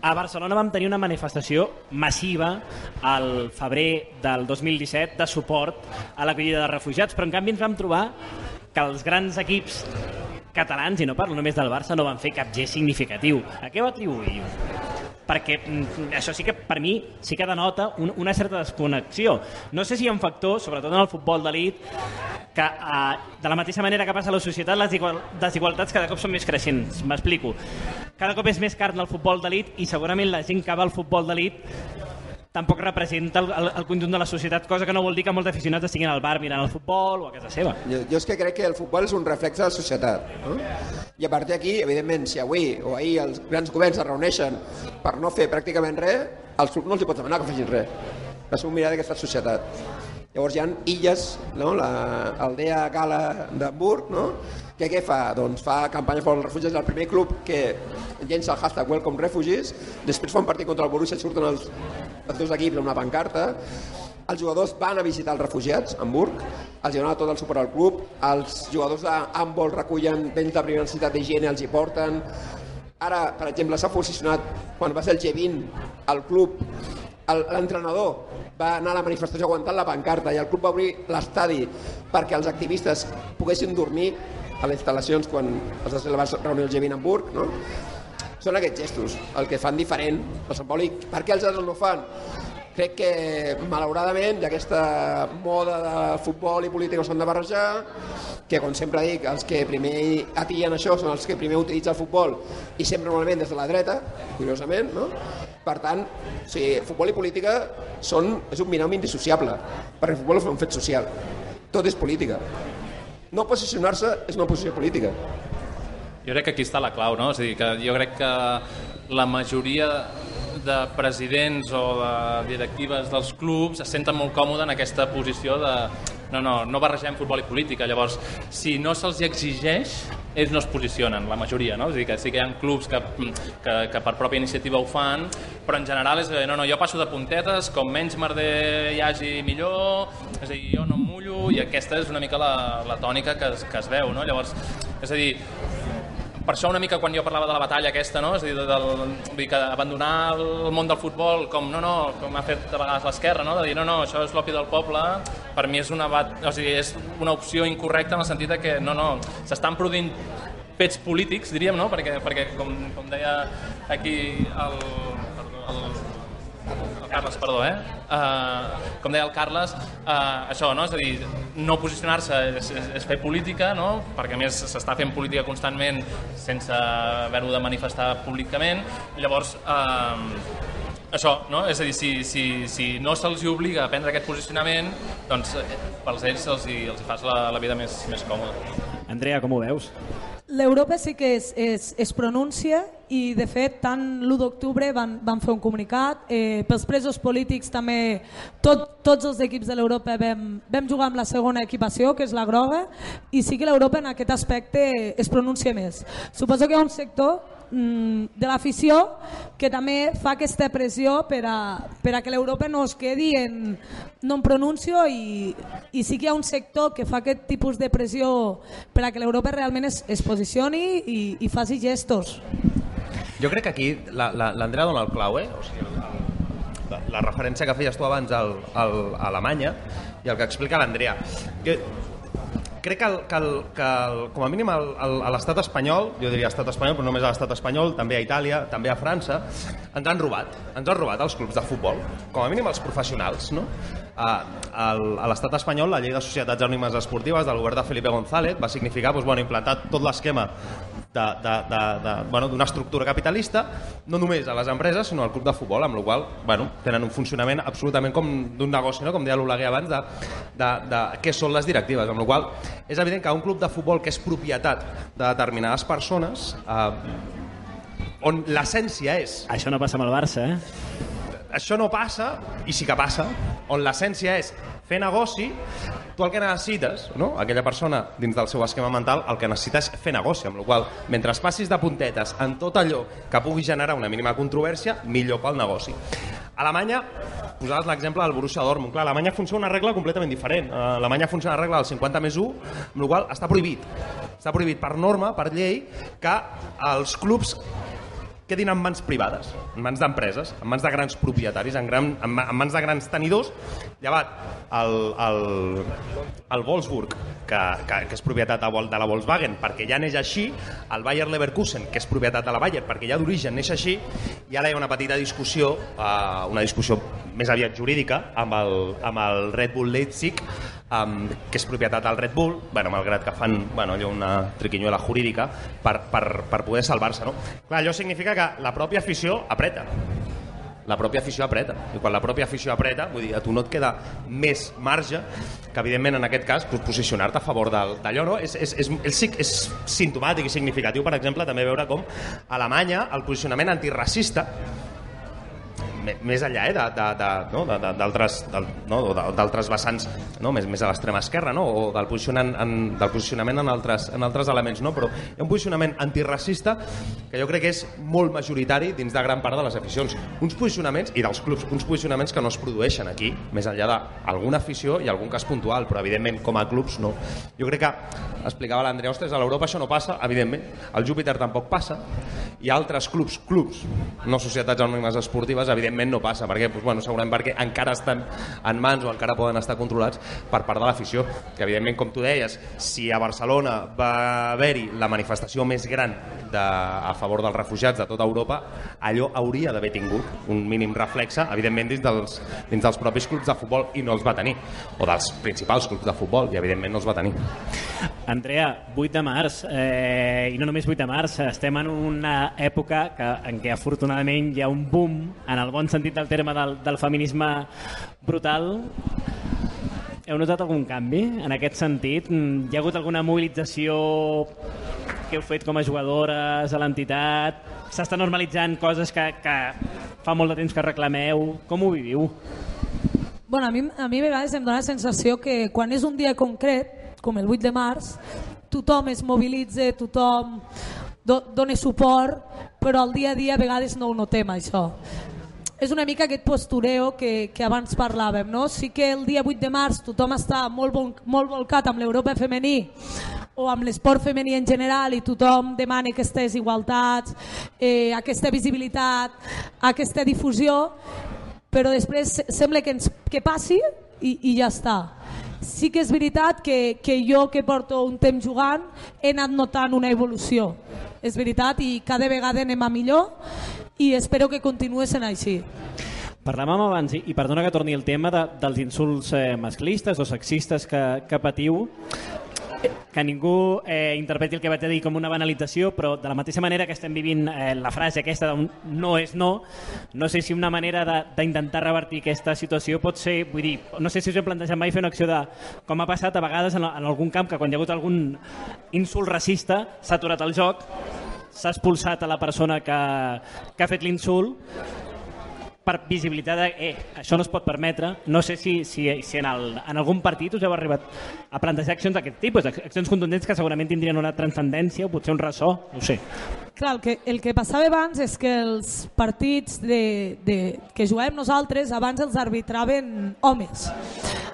A Barcelona vam tenir una manifestació massiva al febrer del 2017 de suport a l'acollida de refugiats, però en canvi ens vam trobar que els grans equips catalans, i no parlo només del Barça, no van fer cap gest significatiu. A què ho atribuïu? perquè mm, això sí que per mi sí que denota un, una certa desconnexió. No sé si hi ha un factor, sobretot en el futbol d'elit, que eh, de la mateixa manera que passa a la societat, les igual, desigualtats cada cop són més creixents. M'explico. Cada cop és més car el futbol d'elit i segurament la gent que va al futbol d'elit tampoc representa el, el, el conjunt de la societat, cosa que no vol dir que molts aficionats estiguin al bar mirant el futbol o a casa seva. Jo, jo és que crec que el futbol és un reflex de la societat. No? I a partir d'aquí, evidentment, si avui o ahir els grans governs es reuneixen per no fer pràcticament res, als clubs no els hi pots demanar que facin res. Ser un mirar d'aquesta societat. Llavors hi ha illes, no? la Aldea Gala d'Hamburg, no? que què fa? Doncs fa campanya per als refugiats, el primer club que llença el hashtag Welcome Refugees, després fa un partit contra el Borussia, surten els, els dos equips amb una pancarta, els jugadors van a visitar els refugiats a Hamburg, els donen tot el suport al club, els jugadors d'handbol recullen béns de primera necessitat d'higiene, els hi porten, ara, per exemple, s'ha posicionat quan va ser el G20 al club el- l'entrenador va anar a la manifestació aguantant la pancarta i el club va obrir l'estadi perquè els activistes poguessin dormir a les instal·lacions quan es va reunir el G20 a Hamburg, no? Són aquests gestos el que fan diferent el Sant Pauli. Per què els altres no fan? Crec que malauradament aquesta moda de futbol i política s'han de barrejar, que com sempre dic, els que primer atillen això són els que primer utilitzen el futbol i sempre normalment des de la dreta, curiosament, no? Per tant, o sigui, futbol i política són, és un binomi indissociable, perquè el futbol és un fet social. Tot és política. No posicionar-se és una posició política. Jo crec que aquí està la clau, no? És a dir, que jo crec que la majoria de presidents o de directives dels clubs es senten molt còmodes en aquesta posició de no, no, no barregem futbol i política. Llavors, si no se'ls exigeix, ells no es posicionen, la majoria, no? És a dir, que sí que hi ha clubs que, que, que per pròpia iniciativa ho fan, però en general és no, no, jo passo de puntetes, com menys merder hi hagi millor, és a dir, jo no em mullo, i aquesta és una mica la, la tònica que es, que es veu, no? Llavors, és a dir, per això una mica quan jo parlava de la batalla aquesta, no? és a dir, del, vull dir que abandonar el món del futbol com no, no, com ha fet a vegades l'esquerra, no? de dir no, no, això és l'opi del poble, per mi és una, bat... o sigui, és una opció incorrecta en el sentit de que no, no, s'estan produint fets polítics, diríem, no? perquè, perquè com, com deia aquí el, el, el Carles, perdó, eh? Uh, com deia el Carles, uh, això, no? És a dir, no posicionar-se és, és, és fer política, no? Perquè a més s'està fent política constantment sense haver-ho de manifestar públicament. Llavors, uh, això, no? És a dir, si, si, si no se'ls obliga a prendre aquest posicionament, doncs pels ells els hi, els hi fas la, la vida més, més còmoda. Andrea, com ho veus? L'Europa sí que es, es, es pronuncia i de fet tant l'1 d'octubre van, van fer un comunicat eh, pels presos polítics també tot, tots els equips de l'Europa vam, vam jugar amb la segona equipació que és la groga i sí que l'Europa en aquest aspecte es pronuncia més suposo que hi ha un sector mm, de l'afició que també fa aquesta pressió per a, per a que l'Europa no es quedi en no em pronuncio i, i sí que hi ha un sector que fa aquest tipus de pressió per a que l'Europa realment es, es posicioni i, i faci gestos. Jo crec que aquí l'Andrea dona el clau, eh? O sigui, la, la referència que feies tu abans al, al, a Alemanya i el que explica l'Andrea. Crec que, el, que, el, que el, com a mínim el, el, a l'estat espanyol, jo diria estat espanyol, però només a l'estat espanyol, també a Itàlia, també a França, ens han robat. Ens han robat els clubs de futbol, com a mínim els professionals, no? A, a l'estat espanyol, la llei de societats anònimes esportives del govern de Felipe González va significar doncs, bueno, implantar tot l'esquema d'una bueno, estructura capitalista, no només a les empreses, sinó al club de futbol, amb la qual bueno, tenen un funcionament absolutament com d'un negoci, no? com deia l'Oleguer abans, de, de, de què són les directives, amb la qual és evident que un club de futbol que és propietat de determinades persones, eh, on l'essència és... Això no passa amb el Barça, eh? Això no passa, i sí que passa, on l'essència és fer negoci, tu el que necessites, no? aquella persona dins del seu esquema mental, el que necessita és fer negoci, amb la qual mentre passis de puntetes en tot allò que pugui generar una mínima controvèrsia, millor pel negoci. A Alemanya, posaves l'exemple del Borussia Dortmund. Clar, a Alemanya funciona una regla completament diferent. A Alemanya funciona la regla del 50 més 1, amb la qual està prohibit. Està prohibit per norma, per llei, que els clubs quedin en mans privades, en mans d'empreses, en mans de grans propietaris, en, gran, en, en mans de grans tenidors, llevat el, el, el Wolfsburg, que, que, que és propietat de, la Volkswagen, perquè ja neix així, el Bayer Leverkusen, que és propietat de la Bayer, perquè ja d'origen neix així, i ara hi ha una petita discussió, eh, una discussió més aviat jurídica, amb el, amb el Red Bull Leipzig, um, que és propietat del Red Bull, bueno, malgrat que fan bueno, allò una triquinyuela jurídica per, per, per poder salvar-se. No? Clar, allò significa que la pròpia afició apreta la pròpia afició apreta. I quan la pròpia afició apreta, vull dir, a tu no et queda més marge que, evidentment, en aquest cas, posicionar-te a favor d'allò, no? És, és, és, és, és simptomàtic i significatiu, per exemple, també veure com Alemanya el posicionament antiracista més enllà eh, d'altres no, no, vessants no, més, més a l'extrema esquerra no, o del, posicionament en, del posicionament en altres, en altres elements, no? però hi ha un posicionament antiracista que jo crec que és molt majoritari dins de gran part de les aficions. Uns posicionaments, i dels clubs, uns posicionaments que no es produeixen aquí, més enllà d'alguna afició i algun cas puntual, però evidentment com a clubs no. Jo crec que, explicava l'Andrea Ostres, a l'Europa això no passa, evidentment, al Júpiter tampoc passa, i altres clubs, clubs, no societats anònimes esportives, evidentment evidentment no passa. Per què? Pues, bueno, segurament perquè encara estan en mans o encara poden estar controlats per part de l'afició. Que evidentment, com tu deies, si a Barcelona va haver-hi la manifestació més gran de, a favor dels refugiats de tota Europa, allò hauria d'haver tingut un mínim reflexe, evidentment, dins dels, dins dels propis clubs de futbol i no els va tenir, o dels principals clubs de futbol, i evidentment no els va tenir. Andrea, 8 de març, eh, i no només 8 de març, estem en una època que, en què afortunadament hi ha un boom, en el bon sentit del terme, del, del feminisme brutal. Heu notat algun canvi en aquest sentit? Hi ha hagut alguna mobilització que heu fet com a jugadores a l'entitat? S'està normalitzant coses que, que fa molt de temps que reclameu? Com ho viviu? Bueno, a mi, a mi a vegades em dóna la sensació que quan és un dia concret, com el 8 de març, tothom es mobilitza, tothom do, dona suport, però al dia a dia a vegades no ho notem això. És una mica aquest postureo que, que abans parlàvem. No? Sí que el dia 8 de març tothom està molt, vol, molt volcat amb l'Europa femení o amb l'esport femení en general i tothom demana aquestes igualtats, eh, aquesta visibilitat, aquesta difusió, però després se- sembla que, ens, que passi i, i ja està. Sí que és veritat que, que jo que porto un temps jugant he anat notant una evolució. És veritat i cada vegada anem a millor i espero que continuï sent així. Parlàvem abans, i i perdona que torni el tema de, dels insults eh, masclistes o sexistes que, que patiu, que ningú eh, interpreti el que vaig dir com una banalització, però de la mateixa manera que estem vivint eh, la frase aquesta d'un no és no, no sé si una manera d'intentar revertir aquesta situació pot ser, vull dir, no sé si us he plantejat mai fer una acció de, com ha passat a vegades en, en algun camp, que quan hi ha hagut algun insult racista s'ha aturat el joc, s'ha expulsat a la persona que, que ha fet l'insult per visibilitat de, eh, això no es pot permetre. No sé si, si, si en, el, en algun partit us heu arribat a plantejar accions d'aquest tipus, ac- accions contundents que segurament tindrien una transcendència o potser un ressò, no sé. Clar, el que, el que passava abans és que els partits de, de, que juguem nosaltres abans els arbitraven homes.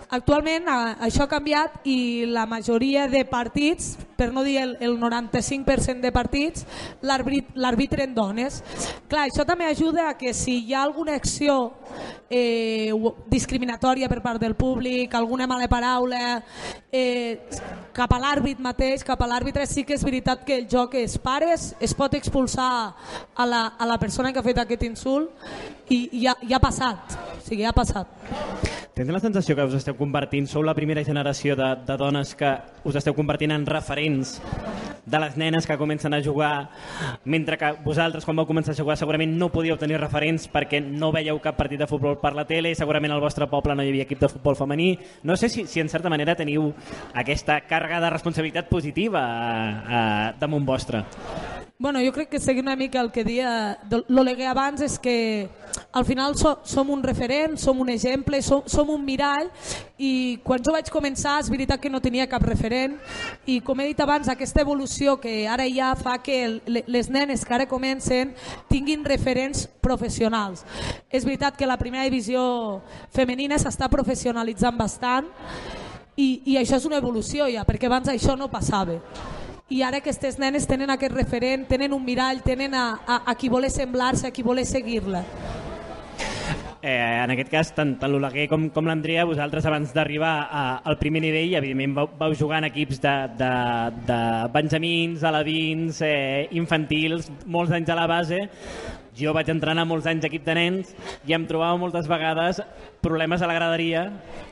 Actualment això ha canviat i la majoria de partits, per no dir el, el 95% de partits, l'arbit- l'arbitren dones. Clar, això també ajuda a que si hi ha alguna acció eh, discriminatòria per part del públic, alguna mala paraula, eh, cap a l'àrbit mateix, cap a l'àrbitre, sí que és veritat que el joc es pares, es pot expulsar a la, a la persona que ha fet aquest insult i, i ja, ja ha passat, o sigui, ja ha passat. Tens la sensació que us esteu convertint, sou la primera generació de, de dones que us esteu convertint en referents de les nenes que comencen a jugar, mentre que vosaltres, quan vau començar a jugar, segurament no podíeu tenir referents perquè no veieu cap partit de futbol per la tele, segurament al vostre poble no hi havia equip de futbol femení. No sé si, si en certa manera teniu aquesta càrrega de responsabilitat positiva a, a, damunt vostre. Bueno, jo crec que seguint una mica el que dia l'Oleguer abans és que al final so, som un referent, som un exemple, som, som un mirall i quan jo vaig començar és veritat que no tenia cap referent i com he dit abans aquesta evolució que ara ha fa que les nenes que ara comencen tinguin referents professionals. És veritat que la primera divisió femenina s'està professionalitzant bastant i, i això és una evolució ja, perquè abans això no passava i ara aquestes nenes tenen aquest referent, tenen un mirall, tenen a, a, a qui voler semblar-se, a qui voler seguir-la. Eh, en aquest cas, tant, tant l'Oleguer com, com l'Andrea, vosaltres abans d'arribar al primer nivell, evidentment vau, vau jugar en equips de, de, de benjamins, alevins, eh, infantils, molts anys a la base. Jo vaig entrenar molts anys equip de nens i em trobava moltes vegades problemes a la graderia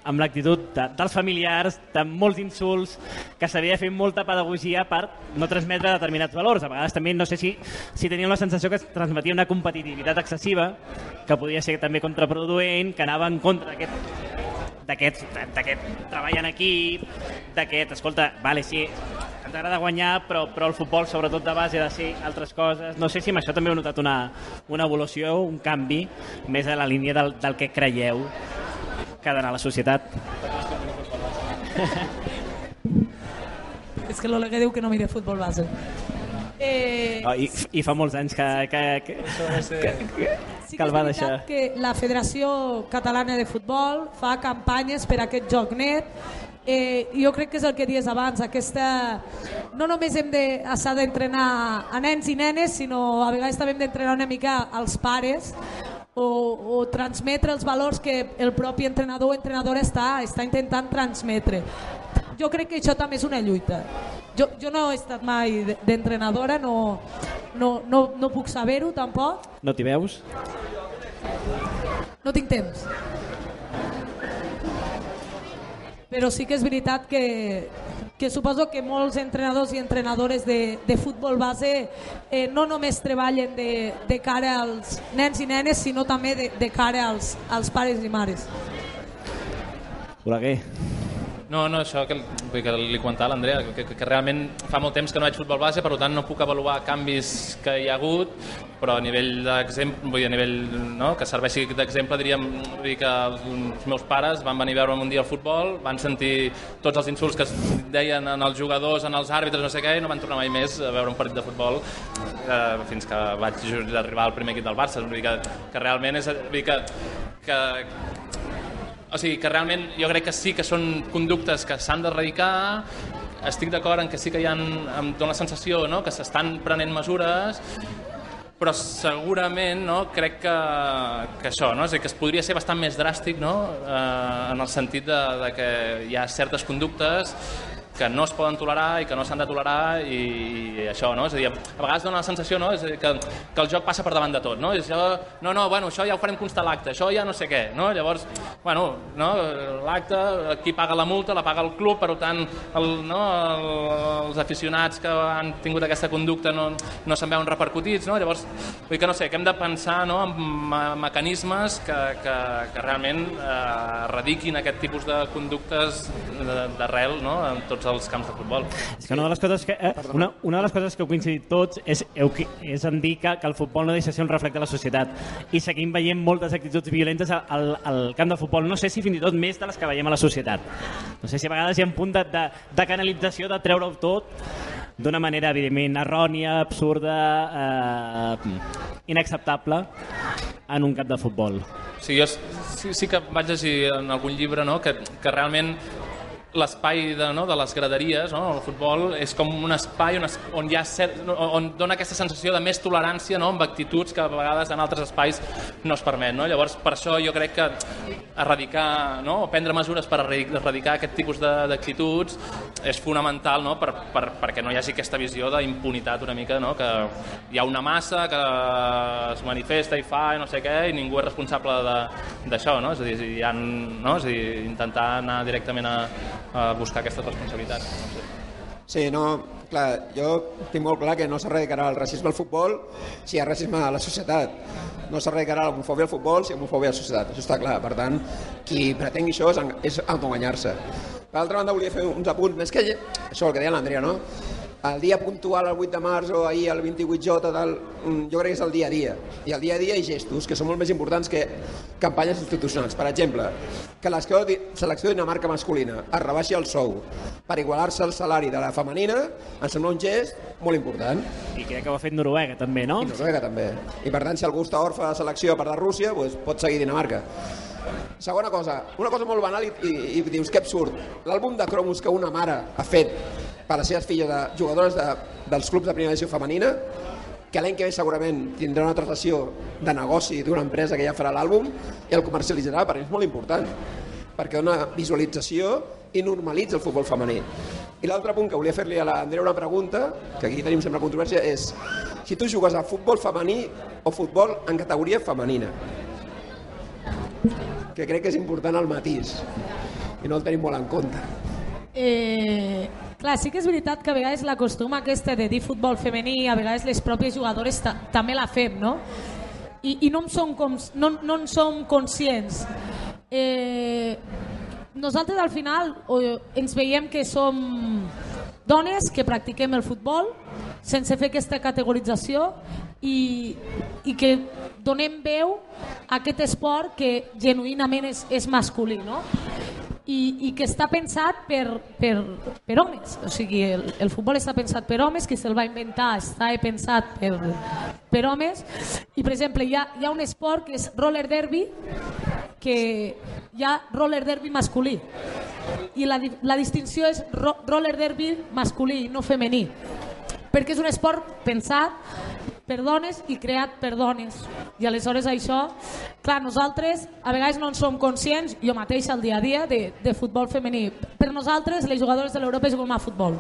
amb l'actitud de, dels familiars, de molts insults, que s'havia de fer molta pedagogia per no transmetre determinats valors. A vegades també no sé si, si teníem la sensació que es transmetia una competitivitat excessiva, que podia ser també contraproduent, que anava en contra d'aquest d'aquest treball en equip, d'aquest, escolta, vale, sí, ens agrada guanyar, però, però el futbol, sobretot de base, ha de ser altres coses. No sé si amb això també heu notat una, una evolució, un canvi, més a la línia del, del que creieu que ha d'anar a la societat. És que l'Oleguer diu que no mira futbol base. Eh, Oh, i, I fa molts anys que, que, que, que, que, sí que el va és deixar. que la Federació Catalana de Futbol fa campanyes per a aquest joc net Eh, jo crec que és el que dies abans, aquesta... no només hem de s'ha d'entrenar a nens i nenes, sinó a vegades també hem d'entrenar una mica als pares o, o transmetre els valors que el propi entrenador o entrenadora està, està intentant transmetre. Jo crec que això també és una lluita. Jo, jo no he estat mai de- d'entrenadora, no, no, no, no puc saber-ho tampoc, No t'hi veus? no tinc temps. Però sí que és veritat que, que suposo que molts entrenadors i entrenadores de, de futbol base eh, no només treballen de, de cara als nens i nenes, sinó també de, de cara als, als pares i mares. Oleguer. No, no, això que, vull que li comentava a l'Andrea, que, que, que realment fa molt temps que no veig futbol base, per tant no puc avaluar canvis que hi ha hagut, però a nivell d'exemple, vull dir, a nivell no, que serveixi d'exemple, diríem vull dir que els meus pares van venir a veure'm un dia al futbol, van sentir tots els insults que es deien en els jugadors, en els àrbitres, no sé què, i no van tornar mai més a veure un partit de futbol eh, fins que vaig arribar al primer equip del Barça. Vull dir que, que realment és... Vull dir que, que, o sigui, que realment jo crec que sí que són conductes que s'han d'erradicar, estic d'acord en que sí que hi ha, em dóna la sensació no? que s'estan prenent mesures, però segurament no, crec que, que això, no? és dir, que es podria ser bastant més dràstic no? eh, en el sentit de, de que hi ha certes conductes que no es poden tolerar i que no s'han de tolerar i, i això, no? És a dir, a vegades dona la sensació, no? És dir, que, que el joc passa per davant de tot, no? És no, no, bueno, això ja ho farem constar l'acte, això ja no sé què, no? Llavors, bueno, no? l'acte, qui paga la multa, la paga el club, per tant, el, no? el, els aficionats que han tingut aquesta conducta no, no se'n veuen repercutits, no? Llavors, vull que no sé, que hem de pensar no? en me mecanismes que, que, que realment eh, erradiquin aquest tipus de conductes d'arrel no? en tots els camps de futbol. És que una de les coses que, eh, una, una de les coses que heu coincidit tots és, heu, és en dir que, que el futbol no deixa de ser un reflecte de la societat i seguim veient moltes actituds violentes al, al camp de futbol, no sé si fins i tot més de les que veiem a la societat. No sé si a vegades hi ha un punt de, de, de canalització, de treure-ho tot d'una manera, evidentment, errònia, absurda, eh, inacceptable en un camp de futbol. Sí, jo sí, sí que vaig llegir en algun llibre no? que, que realment l'espai de, no, de les graderies, no, el futbol, és com un espai on, es, on, hi ha cert, on dona aquesta sensació de més tolerància no, amb actituds que a vegades en altres espais no es permet. No? Llavors, per això jo crec que erradicar, no, o prendre mesures per erradi- erradicar aquest tipus d'actituds és fonamental no, per, per, perquè no hi hagi aquesta visió d'impunitat una mica, no, que hi ha una massa que es manifesta i fa i no sé què i ningú és responsable d'això, no? És a dir, hi ha, no? és a dir, intentar anar directament a, a buscar aquestes responsabilitats. No sé. Sí, no, clar, jo tinc molt clar que no s'erradicarà el racisme al futbol si hi ha racisme a la societat. No s'erradicarà l'homofòbia al futbol si hi ha homofòbia a la societat. Això està clar. Per tant, qui pretengui això és, és autoenganyar-se. Per altra banda, volia fer uns apunts, més que això, el que deia l'Andrea, no? El dia puntual, el 8 de març o ahir el 28J, tal, mm, jo crec que és el dia a dia. I el dia a dia ha gestos que són molt més importants que campanyes institucionals. Per exemple, que la selecció Dinamarca masculina es rebaixi el sou per igualar-se el salari de la femenina em sembla un gest molt important. I crec que ho ha fet Noruega, també, no? I Noruega també. I per tant, si algú està orfe de selecció a part de Rússia, doncs pot seguir Dinamarca. Segona cosa, una cosa molt banal i, i, i dius que absurd. L'àlbum de cromos que una mare ha fet per les seves filles de jugadores de, dels clubs de primera divisió femenina, que l'any que ve segurament tindrà una traslació de negoci d'una empresa que ja farà l'àlbum i el comercialitzarà, per és molt important perquè dona visualització i normalitza el futbol femení. I l'altre punt que volia fer-li a l'Andrea una pregunta, que aquí tenim sempre controvèrsia, és si tu jugues a futbol femení o futbol en categoria femenina. Que crec que és important el matís i no el tenim molt en compte. Eh, clar, sí que és veritat que a vegades la costuma aquesta de dir futbol femení, a vegades les pròpies jugadores ta també la fem, no? I, i no, en som com, no, no en som conscients. Eh, nosaltres al final ens veiem que som dones que practiquem el futbol sense fer aquesta categorització i, i que donem veu a aquest esport que genuïnament és, és masculí, no? I, i que està pensat per, per, per homes. O sigui, el, el futbol està pensat per homes, que se'l va inventar està pensat per, per homes. I, per exemple, hi ha, hi ha un esport que és roller derby, que hi ha roller derby masculí. I la, la distinció és ro, roller derby masculí, no femení. Perquè és un esport pensat per dones i creat per dones. I aleshores això, clar, nosaltres a vegades no en som conscients, jo mateix al dia a dia, de, de futbol femení. Per nosaltres, les jugadores de l'Europa juguen a futbol.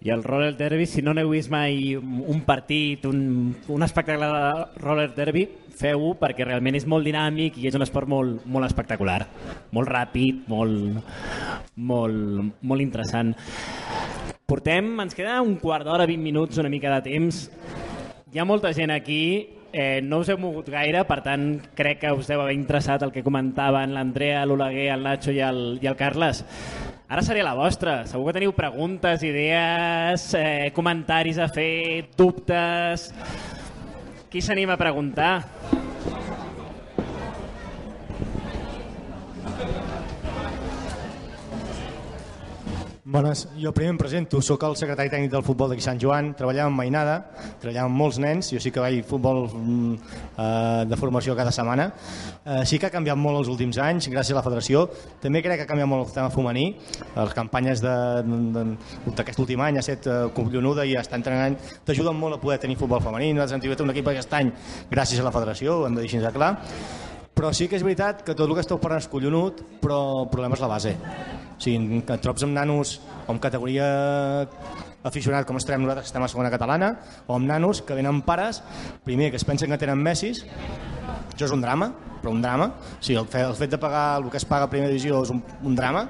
I el roller derby, si no n'heu vist mai un partit, un, un espectacle de roller derby, feu-ho perquè realment és molt dinàmic i és un esport molt, molt espectacular, molt ràpid, molt, molt, molt interessant. Portem, ens queda un quart d'hora, 20 minuts, una mica de temps. Hi ha molta gent aquí, eh, no us heu mogut gaire, per tant crec que us deu haver interessat el que comentaven l'Andrea, l'Oleguer, el Nacho i el, i el Carles. Ara seria la vostra. Segur que teniu preguntes, idees, eh, comentaris a fer, dubtes... Qui s'anima a preguntar? Bones, jo primer em presento, sóc el secretari tècnic del futbol d'aquí Sant Joan, treballava en Mainada, treballava amb molts nens, jo sí que vaig futbol mm, eh, de formació cada setmana. Eh, sí que ha canviat molt els últims anys, gràcies a la federació. També crec que ha canviat molt el tema femení, les campanyes d'aquest últim any ha estat eh, collonuda i està entrenant, t'ajuden molt a poder tenir futbol femení. Nosaltres hem tingut un equip aquest any gràcies a la federació, ho hem de dir així de clar però sí que és veritat que tot el que esteu parlant és collonut, però el problema és la base. O sigui, que et trobes amb nanos amb categoria aficionat com estarem nosaltres que estem a segona catalana o amb nanos que venen pares primer que es pensen que tenen messis això és un drama, però un drama. O sigui, el, fet, el fet de pagar el que es paga a primera divisió és un, un drama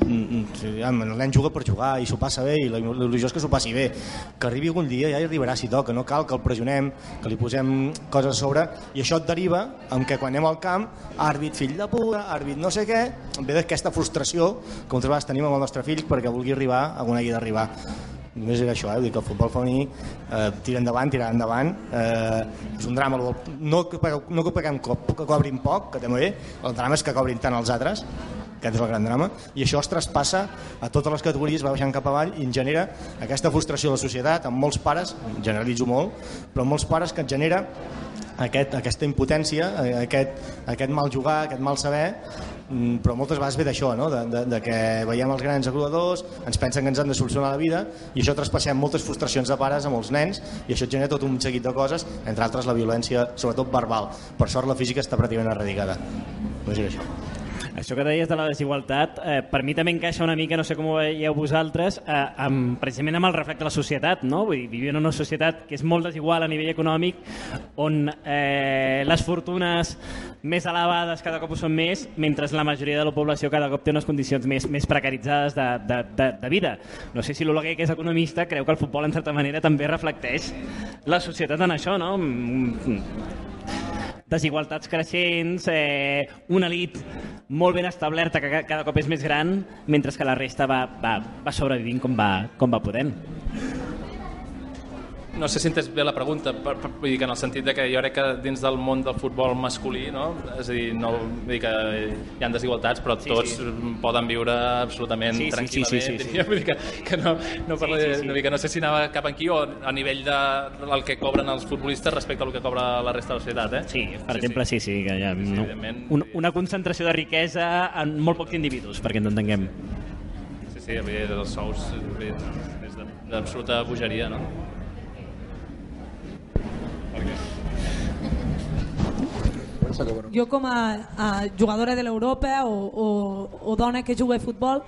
Mm, mm, sí, el nen juga per jugar i s'ho passa bé i l'il·lusió és que s'ho passi bé que arribi algun dia ja hi arribarà si toca no cal que el pressionem, que li posem coses a sobre i això et deriva en que quan anem al camp, àrbit fill de puta àrbit no sé què, ve d'aquesta frustració que moltes vegades tenim amb el nostre fill perquè vulgui arribar on hagi d'arribar només era això, eh? Vull dir que el futbol femení eh, tira endavant, tira endavant eh, és un drama no que, no que paguem cop, que cobrin poc que també, el drama és que cobrin tant els altres aquest és el gran drama. I això es traspassa a totes les categories, va baixant cap avall i en genera aquesta frustració de la societat amb molts pares, generalitzo molt, però molts pares que et genera aquest, aquesta impotència, eh, aquest, aquest mal jugar, aquest mal saber, mm, però moltes vegades ve d'això, no? de, de, de que veiem els grans agruadors, ens pensen que ens han de solucionar la vida i això traspassem moltes frustracions de pares amb els nens i això genera tot un seguit de coses, entre altres la violència, sobretot verbal. Per sort la física està pràcticament erradicada. No és això. Això que deies de la desigualtat, eh, per mi també encaixa una mica, no sé com ho veieu vosaltres, eh, amb, precisament amb el reflecte de la societat, no? Vull dir, vivim en una societat que és molt desigual a nivell econòmic, on eh, les fortunes més elevades cada cop ho són més, mentre la majoria de la població cada cop té unes condicions més, més precaritzades de, de, de, de vida. No sé si l'Oleguer, que és economista, creu que el futbol, en certa manera, també reflecteix la societat en això, no? Desigualtats creixents, eh, una elit molt ben establerta que cada cop és més gran, mentre que la resta va, va, va sobrevivint com va, com va podent. No sé si entès bé la pregunta, per, per, vull dir que en el sentit de que jo crec que dins del món del futbol masculí, no? és a dir, no, vull dir que hi ha desigualtats, però sí, tots sí. poden viure absolutament sí, tranquil·lament. Sí, sí, sí, sí, sí. Vull dir que, que no, no, parlo, sí, sí, sí. No, que no sé si anava cap aquí o a nivell de el que cobren els futbolistes respecte al que cobra la resta de la societat. Eh? Sí, per sí, exemple, sí, sí, que hi ha sí, no, un, una concentració de riquesa en molt pocs individus, perquè ens entenguem. Sí, sí, els sous és d'absoluta bogeria, no? Jo com a, a jugadora de l'Europa o, o, o dona que juga a futbol,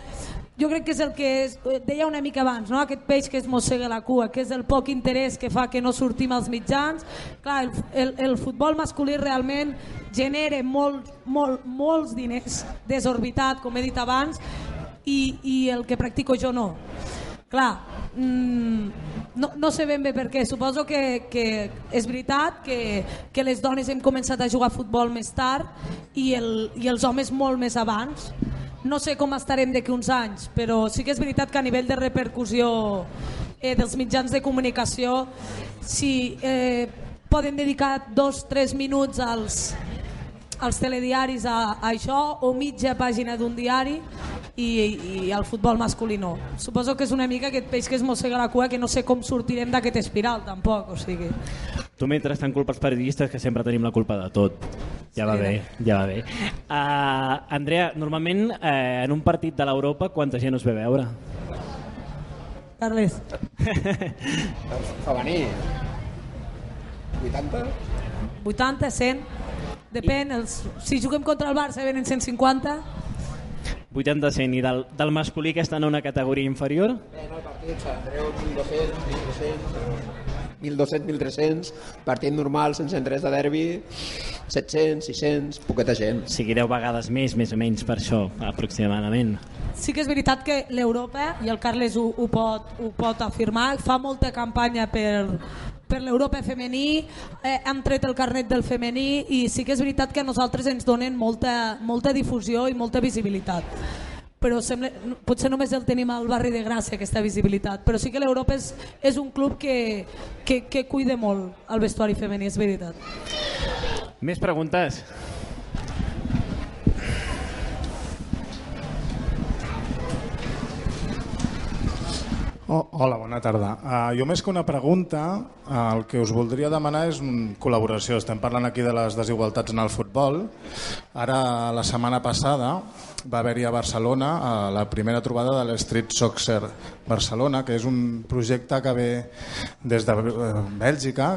jo crec que és el que és, deia una mica abans, no? aquest peix que es mossega la cua, que és el poc interès que fa que no sortim als mitjans. Clar, el, el, el futbol masculí realment genera molt, molt, molts diners desorbitat, com he dit abans, i, i el que practico jo no. Clar, mmm, no, no sé ben bé per què. Suposo que, que és veritat que, que les dones hem començat a jugar a futbol més tard i, el, i els homes molt més abans. No sé com estarem d'aquí uns anys, però sí que és veritat que a nivell de repercussió eh, dels mitjans de comunicació, si eh, poden dedicar dos, tres minuts als, als telediaris a, a això o mitja pàgina d'un diari i, i el futbol masculí no. Suposo que és una mica aquest peix que es mossega la cua que no sé com sortirem d'aquest espiral tampoc, o sigui... Tu mentre estan culpa els periodistes que sempre tenim la culpa de tot. Ja va sí, bé, ja va bé. Uh, Andrea, normalment uh, en un partit de l'Europa quanta gent us ve veure? Carles. Femení. 80? 80, 100, depèn, els, si juguem contra el Barça venen 150, 80 100 i del, del masculí que està en una categoria inferior? Eh, no, partit, Sant Andreu, 1.200, 1.300, 1.200, 1.300, partit normal, sense entrés de derbi, 700, 600, poqueta gent. o sigui 10 vegades més, més o menys per això aproximadament. Sí que és veritat que l'Europa, i el Carles ho, ho, pot, ho pot afirmar, fa molta campanya per, per l'Europa femení, eh, hem tret el carnet del femení i sí que és veritat que a nosaltres ens donen molta, molta difusió i molta visibilitat però sembla, potser només el tenim al barri de Gràcia aquesta visibilitat, però sí que l'Europa és, és un club que, que, que cuida molt el vestuari femení, és veritat. més preguntes? Oh, hola, bona tarda. Uh, jo més que una pregunta, uh, el que us voldria demanar és una col·laboració. Estem parlant aquí de les desigualtats en el futbol. Ara, la setmana passada, va haver-hi a Barcelona uh, la primera trobada de l'Street Soccer Barcelona, que és un projecte que ve des de uh, Bèlgica,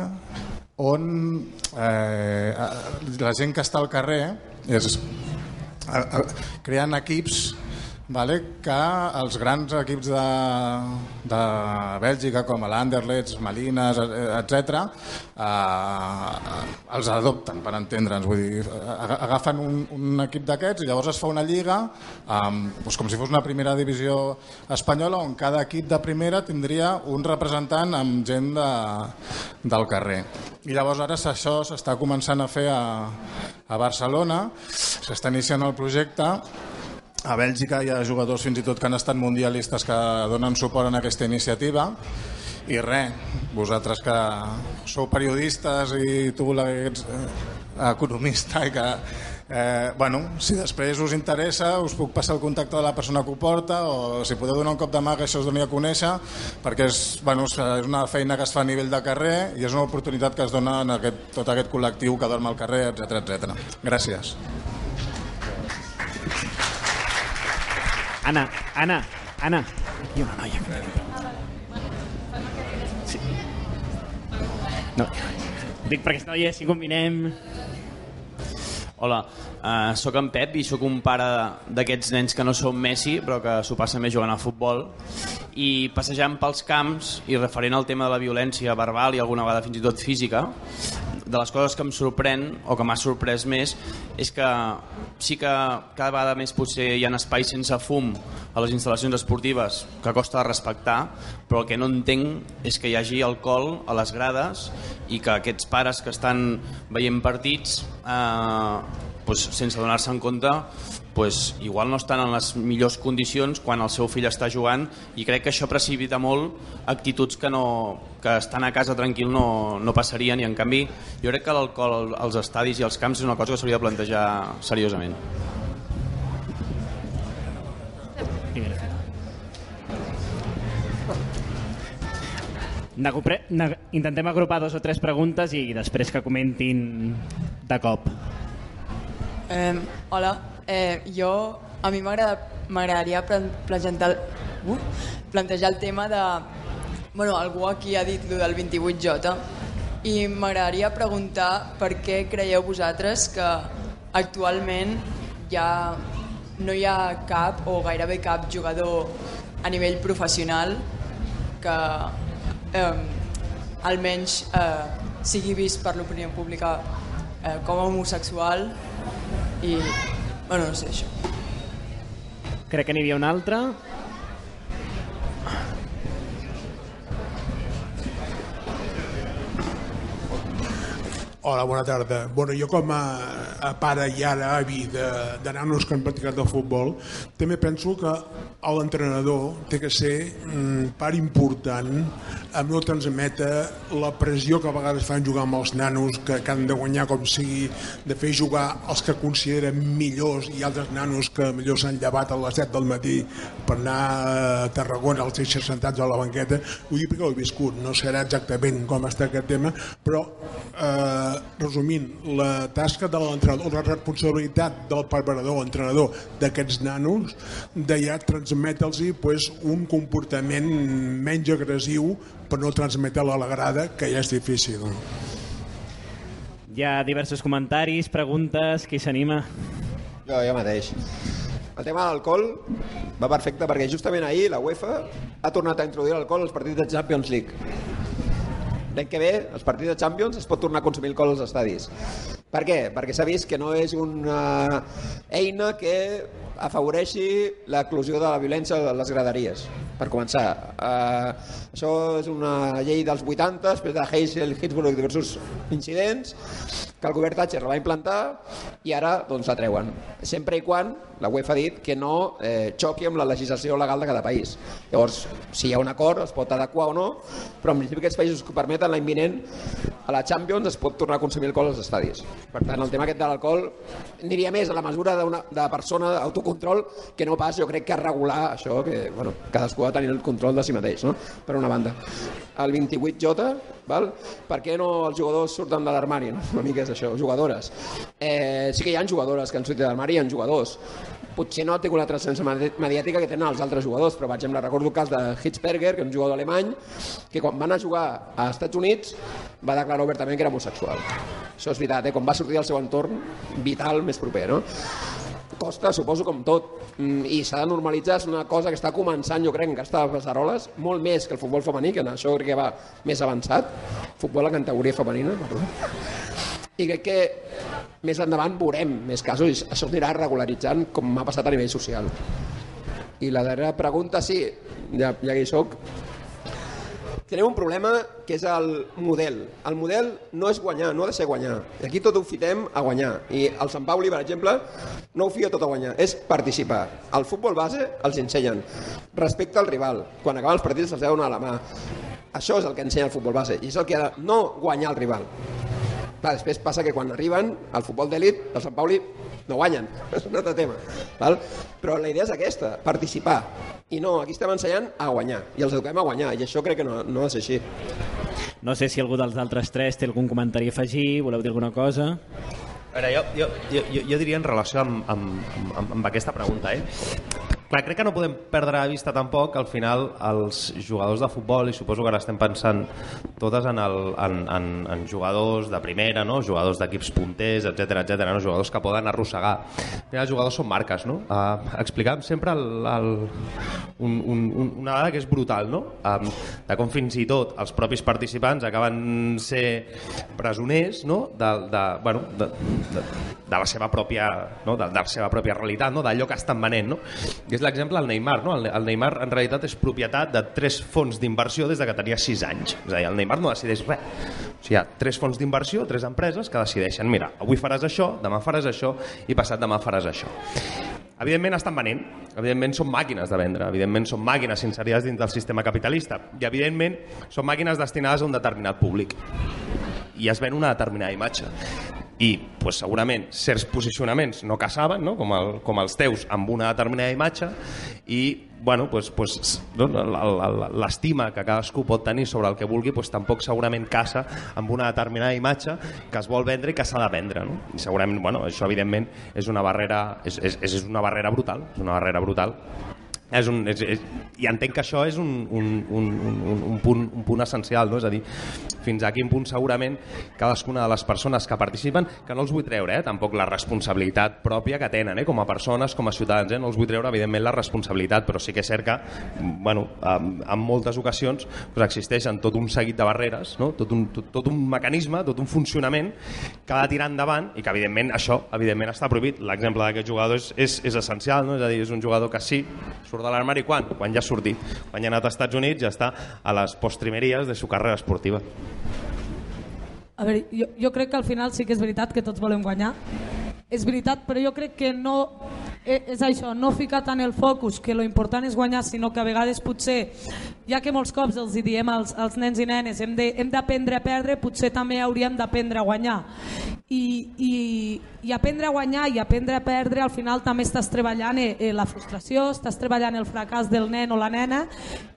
on eh, la gent que està al carrer és, eh, eh, creen equips vale, que els grans equips de, de Bèlgica com l'Anderlecht, Malines, etc eh, els adopten per entendre'ns. Vull dir, ag- agafen un, un equip d'aquests i llavors es fa una lliga amb, doncs com si fos una primera divisió espanyola on cada equip de primera tindria un representant amb gent de, del carrer. I llavors ara això s'està començant a fer a, a Barcelona. S'està iniciant el projecte a Bèlgica hi ha jugadors fins i tot que han estat mundialistes que donen suport en aquesta iniciativa i res, vosaltres que sou periodistes i tu la ets eh, economista i que eh, bueno, si després us interessa us puc passar el contacte de la persona que ho porta o si podeu donar un cop de mà que això es doni a conèixer perquè és, bueno, és una feina que es fa a nivell de carrer i és una oportunitat que es dona en aquest, tot aquest col·lectiu que dorm al carrer, etc etc. Gràcies. Anna, Anna, Anna aquí una noia sí. no. dic perquè aquesta noia si combinem Hola, uh, sóc en Pep i sóc un pare d'aquests nens que no són Messi però que s'ho passa més jugant a futbol i passejant pels camps i referent al tema de la violència verbal i alguna vegada fins i tot física de les coses que em sorprèn o que m'ha sorprès més és que sí que cada vegada més potser hi ha espais sense fum a les instal·lacions esportives que costa respectar però el que no entenc és que hi hagi alcohol a les grades i que aquests pares que estan veient partits eh, pues, sense donar-se en compte pues, igual no estan en les millors condicions quan el seu fill està jugant i crec que això precipita molt actituds que, no, que estan a casa tranquil no, no passarien i en canvi jo crec que l'alcohol als estadis i als camps és una cosa que s'hauria de plantejar seriosament. Intentem agrupar dos o tres preguntes i després que comentin de cop. Eh, hola, eh, jo a mi m'agrada- m'agradaria plan- plantejar, uh, plantejar el tema de... Bueno, algú aquí ha dit del 28J i m'agradaria preguntar per què creieu vosaltres que actualment ja no hi ha cap o gairebé cap jugador a nivell professional que eh, almenys eh, sigui vist per l'opinió pública eh, com a homosexual i, bueno, no sé, això. Crec que n'hi havia un altre. Hola, bona tarda. Bueno, jo com a, a pare i ara avi de, de nanos que han practicat el futbol, també penso que l'entrenador té que ser mm, part important amb no transmetre la pressió que a vegades fan jugar amb els nanos que, que han de guanyar com sigui, de fer jugar els que consideren millors i altres nanos que millor s'han llevat a les 7 del matí per anar a Tarragona als eixes sentats a la banqueta. Vull dir perquè ho he viscut, no serà exactament com està aquest tema, però eh, resumint, la tasca de l'entrenador, la responsabilitat del preparador, entrenador d'aquests nanos, de ja transmetre'ls pues, un comportament menys agressiu per no transmetre-la a la grada, que ja és difícil. Hi ha diversos comentaris, preguntes, qui s'anima? Jo, jo mateix. El tema de l'alcohol va perfecte perquè justament ahir la UEFA ha tornat a introduir l'alcohol als partits de Champions League. L'any que ve, els partits de Champions, es pot tornar a consumir alcohol als estadis. Per què? Perquè s'ha vist que no és una eina que afavoreixi l'eclusió de la violència a les graderies. Per començar, eh, això és una llei dels 80, després de Heysel, Hinsburg i diversos incidents, que el govern Thatcher la va implantar i ara doncs, la treuen. Sempre i quan la UEFA ha dit que no eh, xoqui amb la legislació legal de cada país. Llavors, si hi ha un acord, es pot adequar o no, però en principi aquests països que permeten l'any vinent a la Champions es pot tornar a consumir alcohol als estadis. Per tant, el tema aquest de l'alcohol aniria més a la mesura d'una de persona d'autocontrol que no pas, jo crec que regular això, que bueno, cadascú ha de tenir el control de si mateix, no? per una banda. El 28J, val? per què no els jugadors surten de l'armari? No? Una mica és això, jugadores. Eh, sí que hi ha jugadores que han sortit de l'armari i hi ha jugadors potser no ha tingut la transcendència mediàtica que tenen els altres jugadors, però per exemple recordo el cas de Hitzberger, que és un jugador alemany, que quan van a jugar als Estats Units va declarar obertament que era homosexual. Això és veritat, eh? quan va sortir del seu entorn vital més proper. No? costa, suposo, com tot, mm, i s'ha de normalitzar, és una cosa que està començant, jo crec, en aquestes passaroles, molt més que el futbol femení, que en això crec que va més avançat, futbol en categoria femenina, perdó. I crec que més endavant veurem més casos i això anirà regularitzant com m'ha passat a nivell social. I la darrera pregunta, sí, ja, ja hi soc, tenim un problema que és el model. El model no és guanyar, no ha de ser guanyar. I aquí tot ho fitem a guanyar. I el Sant Pauli, per exemple, no ho fia tot a guanyar, és participar. Al futbol base els ensenyen respecte al rival. Quan acaben els partits se'ls deuen a la mà. Això és el que ensenya el futbol base i és el que ha de no guanyar el rival. Clar, després passa que quan arriben al futbol d'elit, el Sant Pauli no guanyen, és un altre tema. Val? Però la idea és aquesta, participar. I no, aquí estem ensenyant a guanyar, i els eduquem a guanyar, i això crec que no, no ha de ser així. No sé si algú dels altres tres té algun comentari a afegir, voleu dir alguna cosa? A veure, jo, jo, jo, jo diria en relació amb, amb, amb, amb aquesta pregunta, eh? Clar, crec que no podem perdre de vista tampoc al final els jugadors de futbol, i suposo que ara estem pensant totes en, el, en, en, en jugadors de primera, no? jugadors d'equips punters, etc etc, no? jugadors que poden arrossegar. Els jugadors són marques, no? Uh, explicàvem sempre el, el, un, un, una dada que és brutal, no? Um, de com fins i tot els propis participants acaben ser presoners no? de, de, bueno, de, de, de la seva pròpia, no? de, de la seva pròpia realitat, no? d'allò que estan venent. No? I és l'exemple del Neymar. No? El, Neymar en realitat és propietat de tres fons d'inversió des de que tenia 6 anys. És a dir, el Neymar no decideix res. O sigui, hi ha tres fons d'inversió, tres empreses que decideixen, mira, avui faràs això, demà faràs això i passat demà faràs això. Evidentment estan venent, evidentment són màquines de vendre, evidentment són màquines inserides dins del sistema capitalista i evidentment són màquines destinades a un determinat públic i es ven una determinada imatge i pues, segurament certs posicionaments no caçaven, no? Com, el, com els teus, amb una determinada imatge i bueno, pues, pues, l'estima que cadascú pot tenir sobre el que vulgui pues, tampoc segurament caça amb una determinada imatge que es vol vendre i que s'ha de vendre. No? I segurament bueno, això evidentment és una barrera, és, és, és una barrera brutal, és una barrera brutal és un, és, és, i entenc que això és un, un, un, un, un, punt, un punt essencial, no? és a dir, fins a quin punt segurament cadascuna de les persones que participen, que no els vull treure eh, tampoc la responsabilitat pròpia que tenen eh, com a persones, com a ciutadans, eh, no els vull treure evidentment la responsabilitat, però sí que és cert que bueno, en, en moltes ocasions doncs, existeixen tot un seguit de barreres, no? tot, un, tot, tot un mecanisme, tot un funcionament que ha de tirar endavant i que evidentment això evidentment està prohibit. L'exemple d'aquest jugador és, és, és essencial, no? és a dir, és un jugador que sí, de l'armari quan? Quan ja ha sortit. Quan ja ha anat als Estats Units ja està a les postrimeries de su carrera esportiva. A veure, jo, jo crec que al final sí que és veritat que tots volem guanyar. És veritat, però jo crec que no és això, no ficar tant el focus que lo important és guanyar, sinó que a vegades potser ja que molts cops els diem als, als nens i nenes hem d'aprendre a perdre, potser també hauríem d'aprendre a guanyar. I, i, I aprendre a guanyar i aprendre a perdre, al final també estàs treballant eh, eh, la frustració, estàs treballant el fracàs del nen o la nena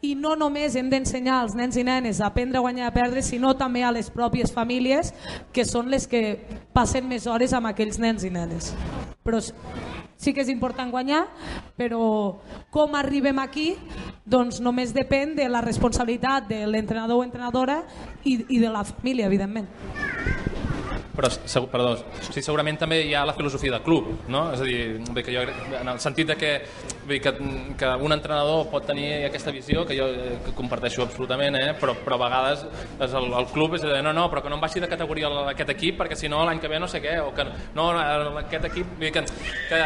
i no només hem d'ensenyar als nens i nenes a aprendre a guanyar i a perdre, sinó també a les pròpies famílies que són les que passen més hores amb aquells nens i nenes. Però s- sí que és important guanyar, però com arribem aquí doncs només depèn de la responsabilitat de l'entrenador o entrenadora i, i de la família, evidentment. Però, segur, perdó, sí, segurament també hi ha la filosofia de club, no? És a dir, bé, que jo, en el sentit de que, dir, que, que un entrenador pot tenir aquesta visió, que jo eh, que comparteixo absolutament, eh? però, però a vegades és el, el club és de, no, no, però que no em baixi de categoria aquest equip, perquè si no l'any que ve no sé què, o que no, aquest equip, dir, que, que,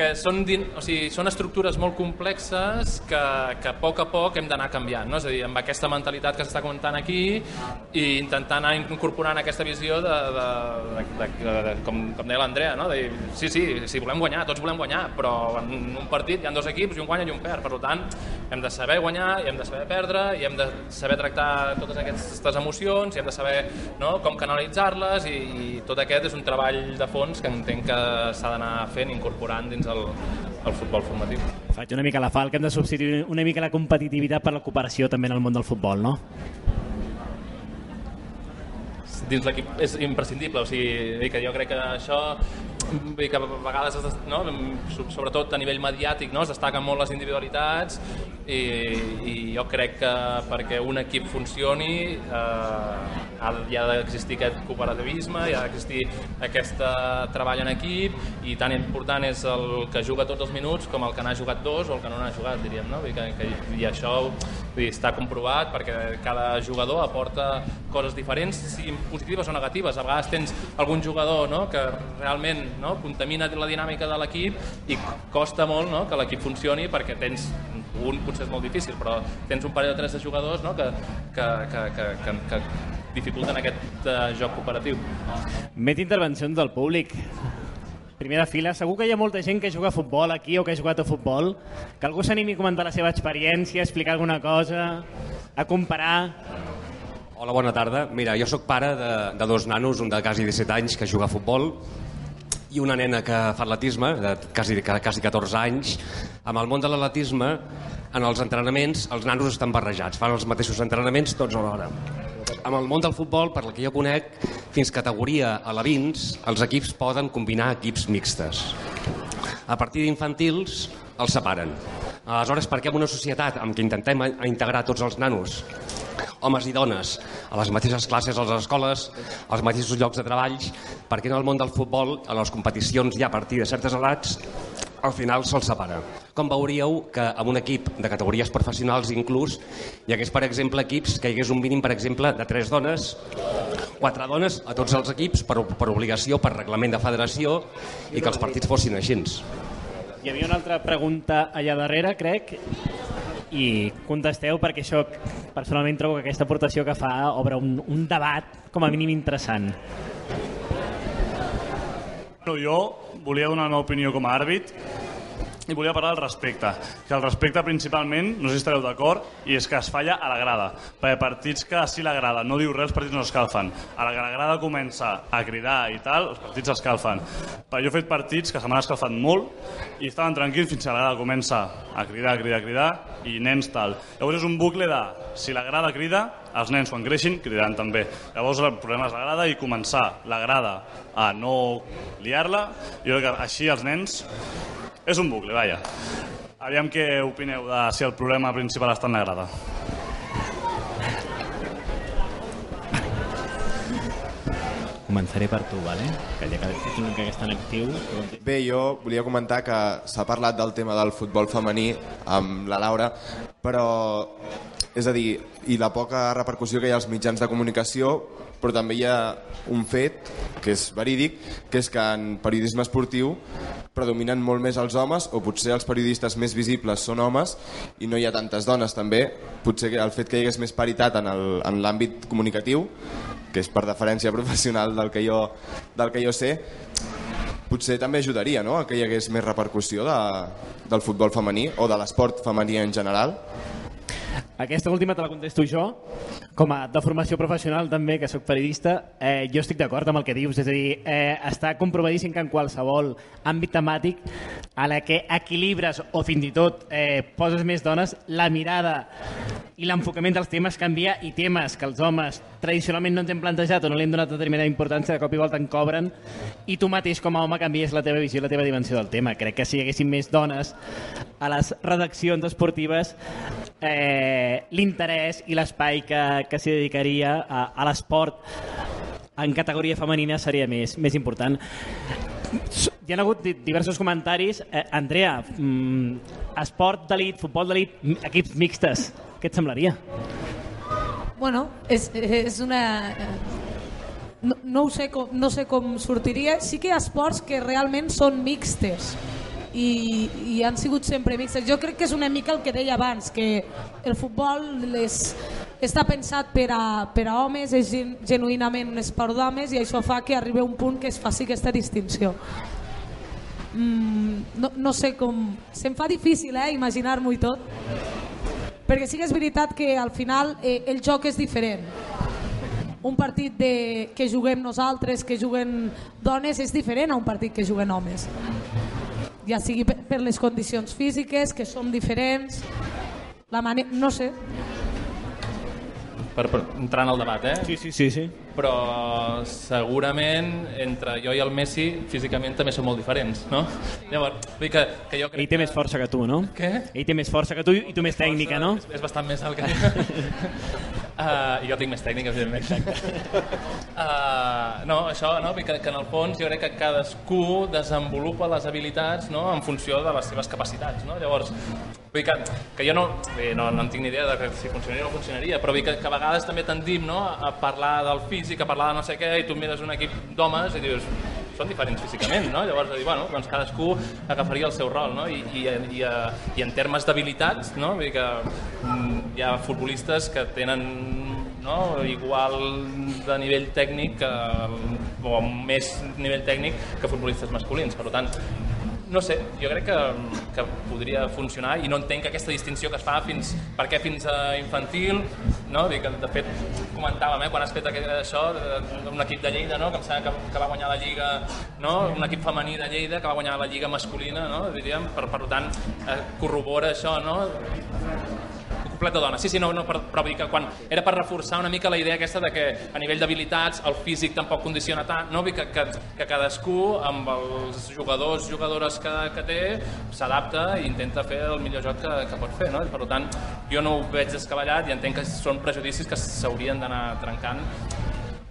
que són, din, o sigui, són estructures molt complexes que, que a poc a poc hem d'anar canviant, no? és a dir, amb aquesta mentalitat que s'està comentant aquí i intentar anar incorporant aquesta visió de, de, de, de, de, com, com deia l'Andrea, no? de sí, sí, sí, volem guanyar, tots volem guanyar, però en un partit hi ha dos equips i un guanya i un perd, per tant hem de saber guanyar i hem de saber perdre i hem de saber tractar totes aquestes emocions i hem de saber no, com canalitzar-les i, i tot aquest és un treball de fons que entenc que s'ha d'anar fent, incorporant dins el, el futbol formatiu. Faig una mica la falca, hem de substituir una mica la competitivitat per la cooperació també en el món del futbol, no? Dins l'equip és imprescindible, o sigui, que jo crec que això vull dir que a vegades es, des- no, so- sobretot a nivell mediàtic no, es destaquen molt les individualitats i, i jo crec que perquè un equip funcioni eh, hi ha d'existir aquest cooperativisme, hi ha d'existir aquest eh, treball en equip i tan important és el que juga tots els minuts com el que n'ha jugat dos o el que no n'ha jugat, diríem, no? Vull dir que, que, i això vull dir, està comprovat perquè cada jugador aporta coses diferents, positives o negatives. A vegades tens algun jugador no, que realment no, contamina la dinàmica de l'equip i costa molt no, que l'equip funcioni perquè tens un potser és molt difícil, però tens un parell o tres de jugadors no, que, que, que, que, que, que dificulten aquest uh, joc cooperatiu. Met intervencions del públic. Primera fila, segur que hi ha molta gent que juga a futbol aquí o que ha jugat a futbol. Que algú s'animi a comentar la seva experiència, a explicar alguna cosa, a comparar... Hola, bona tarda. Mira, jo sóc pare de, de dos nanos, un de quasi 17 anys que juga a futbol i una nena que fa atletisme, de quasi, quasi 14 anys. Amb el món de l'atletisme, en els entrenaments, els nanos estan barrejats, fan els mateixos entrenaments tots alhora. Amb el món del futbol, per la que jo conec, fins categoria a la 20, els equips poden combinar equips mixtes. A partir d'infantils els separen. Aleshores, per què en una societat en què intentem integrar tots els nanos homes i dones a les mateixes classes a les escoles, als mateixos llocs de treballs, perquè en el món del futbol, a les competicions ja a partir de certes edats, al final se'ls separa. Com veuríeu que en un equip de categories professionals inclús hi hagués, per exemple, equips que hi hagués un mínim, per exemple, de tres dones, quatre dones a tots els equips per, per obligació, per reglament de federació i que els partits fossin així. Hi havia una altra pregunta allà darrere, crec, i contesteu perquè això personalment trobo que aquesta aportació que fa obre un, un debat com a mínim interessant. Bueno, jo volia donar una opinió com a àrbit i volia parlar del respecte. Que el respecte principalment, no sé si estareu d'acord, i és que es falla a la grada. Perquè partits que sí la grada no diu res, els partits no escalfen. A la grada comença a cridar i tal, els partits escalfen. Però jo he fet partits que se m'han escalfat molt i estaven tranquils fins que la grada comença a cridar, a cridar, a cridar i nens tal. Llavors és un bucle de si la grada crida, els nens quan creixin cridaran també. Llavors el problema és la grada i començar la grada a no liar-la. Jo crec que així els nens és un bucle, vaja. Aviam què opineu de si el problema principal està en la grada. Començaré per tu, vale? que ja que ets l'únic que està en actiu... Bé, jo volia comentar que s'ha parlat del tema del futbol femení amb la Laura, però és a dir, i la poca repercussió que hi ha als mitjans de comunicació, però també hi ha un fet que és verídic, que és que en periodisme esportiu predominen molt més els homes, o potser els periodistes més visibles són homes i no hi ha tantes dones també. Potser el fet que hi hagués més paritat en l'àmbit comunicatiu, que és per deferència professional del que jo, del que jo sé, potser també ajudaria no? a que hi hagués més repercussió de, del futbol femení o de l'esport femení en general. Aquesta última te la contesto jo, com a de formació professional també, que sóc periodista, eh, jo estic d'acord amb el que dius, és a dir, eh, està comprovadíssim que en qualsevol àmbit temàtic a la que equilibres o fins i tot eh, poses més dones, la mirada i l'enfocament dels temes canvia i temes que els homes tradicionalment no ens hem plantejat o no li hem donat determinada importància, de cop i volta en cobren. I tu mateix com a home canvies la teva visió i la teva dimensió del tema. Crec que si hi haguessin més dones a les redaccions esportives eh, l'interès i l'espai que, que s'hi dedicaria a, a l'esport en categoria femenina seria més, més important. Hi ha hagut di- diversos comentaris. Eh, Andrea, mm, esport d'elit, futbol d'elit, equips mixtes, què et semblaria? Bueno, és, és una... No, no, ho sé com, no sé com sortiria. Sí que hi ha esports que realment són mixtes i, i han sigut sempre mixtes. Jo crec que és una mica el que deia abans, que el futbol les, està pensat per a, per a homes, és gen, genuïnament un esport d'homes i això fa que arribi a un punt que es faci aquesta distinció. Mm, no, no sé com... Se'm fa difícil eh, imaginar-m'ho i tot, perquè sí que és veritat que al final eh, el joc és diferent. Un partit de, que juguem nosaltres, que juguen dones, és diferent a un partit que juguen homes. Ja sigui per, per les condicions físiques, que som diferents, la mane... no sé. per, per entrar en el debat, eh? Sí, sí, sí, sí. Però segurament entre jo i el Messi físicament també som molt diferents, no? Llavors, vull dir que, que jo crec Ell té més força que tu, no? Què? Ell té més força que tu i tu més tècnica, no? És, és bastant més alt que jo. uh, jo tinc més tècnica, evidentment. Uh, no, això, no? Que, que en el fons jo crec que cadascú desenvolupa les habilitats no? en funció de les seves capacitats, no? Llavors, vull que, que jo no, bé, no, no en tinc ni idea de si funcionaria o no funcionaria, però vull que, que a vegades també tendim no? a parlar del físic, a parlar de no sé què, i tu mires un equip d'homes i dius, són diferents físicament, no? Llavors, dir, bueno, doncs cadascú agafaria el seu rol, no? I, i, i, i en termes d'habilitats, no? Vull dir que mm, hi ha futbolistes que tenen no? igual de nivell tècnic que, o més nivell tècnic que futbolistes masculins. Per tant, no sé, jo crec que, que podria funcionar i no entenc aquesta distinció que es fa fins, per què fins a infantil, no? Dic, de fet, comentàvem, eh, quan has fet aquest, això, de- d'un equip de Lleida, no? que em sembla que, que va guanyar la Lliga, no? un equip femení de Lleida que va guanyar la Lliga masculina, no? diríem, per, per tant, eh, corrobora això, no? Complet de dona. Sí, sí, no, no, però, vull dir que quan era per reforçar una mica la idea aquesta de que a nivell d'habilitats el físic tampoc condiciona tant, no? Vull que, que, que cadascú amb els jugadors, jugadores que, que té s'adapta i intenta fer el millor joc que, que pot fer, no? Per tant, jo no ho veig descabellat i entenc que són prejudicis que s'haurien d'anar trencant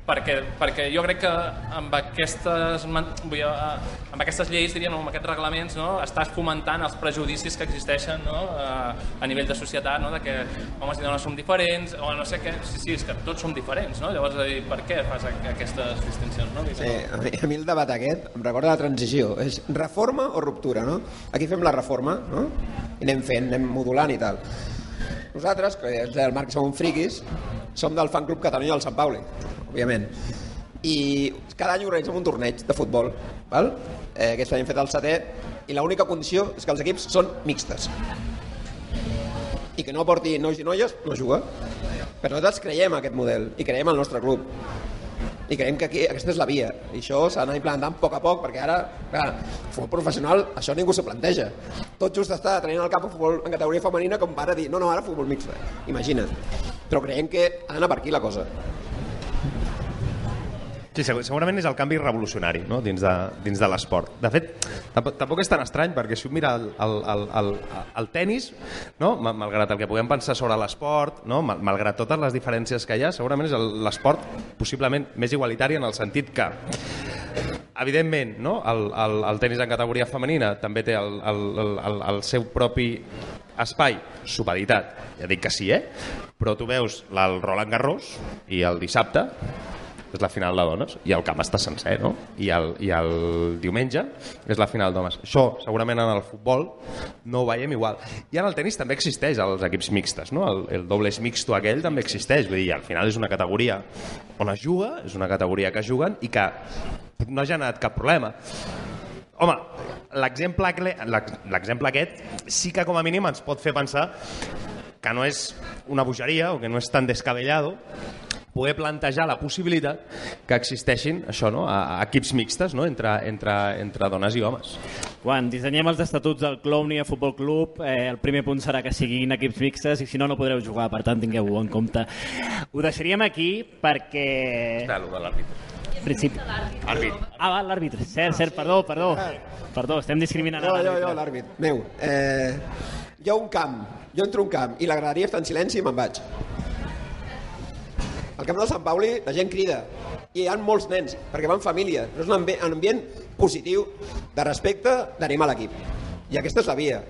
perquè, perquè jo crec que amb aquestes, vull eh, amb aquestes lleis, diríem, amb aquests reglaments, no, estàs fomentant els prejudicis que existeixen no, a, a nivell de societat, no, de que homes i dones som diferents, o no sé què, sí, sí, és que tots som diferents, no? llavors, dir, per què fas aquestes distincions? No? Sí, a mi, a mi el debat aquest em recorda la transició. És reforma o ruptura, no? Aquí fem la reforma, no? I anem fent, anem modulant i tal. Nosaltres, que és del Marc, som un friquis, som del fan club Catalunya del Sant Pauli, òbviament. I cada any organitzem un torneig de futbol, val? Eh, aquest any hem fet el setè, i l'única condició és que els equips són mixtes. I que no porti nois i noies, no juga. Però nosaltres creiem aquest model i creiem al nostre club i creiem que aquí, aquesta és la via i això s'ha d'anar implementant a poc a poc perquè ara, clar, futbol professional això ningú s'ho planteja tot just està traient al cap a futbol en categoria femenina com para dir, no, no, ara futbol mixta imagina't, però creiem que ha d'anar per aquí la cosa Sí, segur- segurament és el canvi revolucionari no? dins de, dins de l'esport. De fet, tampoc, tampoc és tan estrany, perquè si un mira el, el, el, el, el tennis, no? Ma- malgrat el que puguem pensar sobre l'esport, no? Mal- malgrat totes les diferències que hi ha, segurament és l'esport possiblement més igualitari en el sentit que evidentment, no? el, el, el tennis en categoria femenina també té el, el, el, el seu propi espai, supeditat, ja dic que sí, eh? però tu veus el Roland Garros i el dissabte és la final de dones i el camp està sencer, no? I el, i el diumenge és la final d'homes. Això, segurament en el futbol no ho veiem igual. I en el tennis també existeix els equips mixtes, no? El, el dobles mixto aquell també existeix, vull dir, al final és una categoria on es juga, és una categoria que juguen i que no ha generat cap problema. Home, l'exemple aquest sí que com a mínim ens pot fer pensar que no és una bogeria o que no és tan descabellado, poder plantejar la possibilitat que existeixin això, no? a, a equips mixtes no? entre, entre, entre dones i homes. Quan dissenyem els estatuts del Clownia Futbol Club, eh, el primer punt serà que siguin equips mixtes i si no, no podreu jugar, per tant, tingueu-ho en compte. Ho deixaríem aquí perquè... Està, allò de l'àrbitre. Principi. Àrbitre. Ah, va, l'àrbitre. Cert, cert, perdó, perdó. Perdó, estem discriminant Jo, jo, l'àrbitre. jo, l'àrbit. Meu, eh, hi ha un camp, jo entro a un camp i la graderia està en silenci i me'n vaig. Al camp del Sant Pauli la gent crida i hi ha molts nens, perquè van família. Però és un ambient, positiu, de respecte, d'animar l'equip. I aquesta és la via.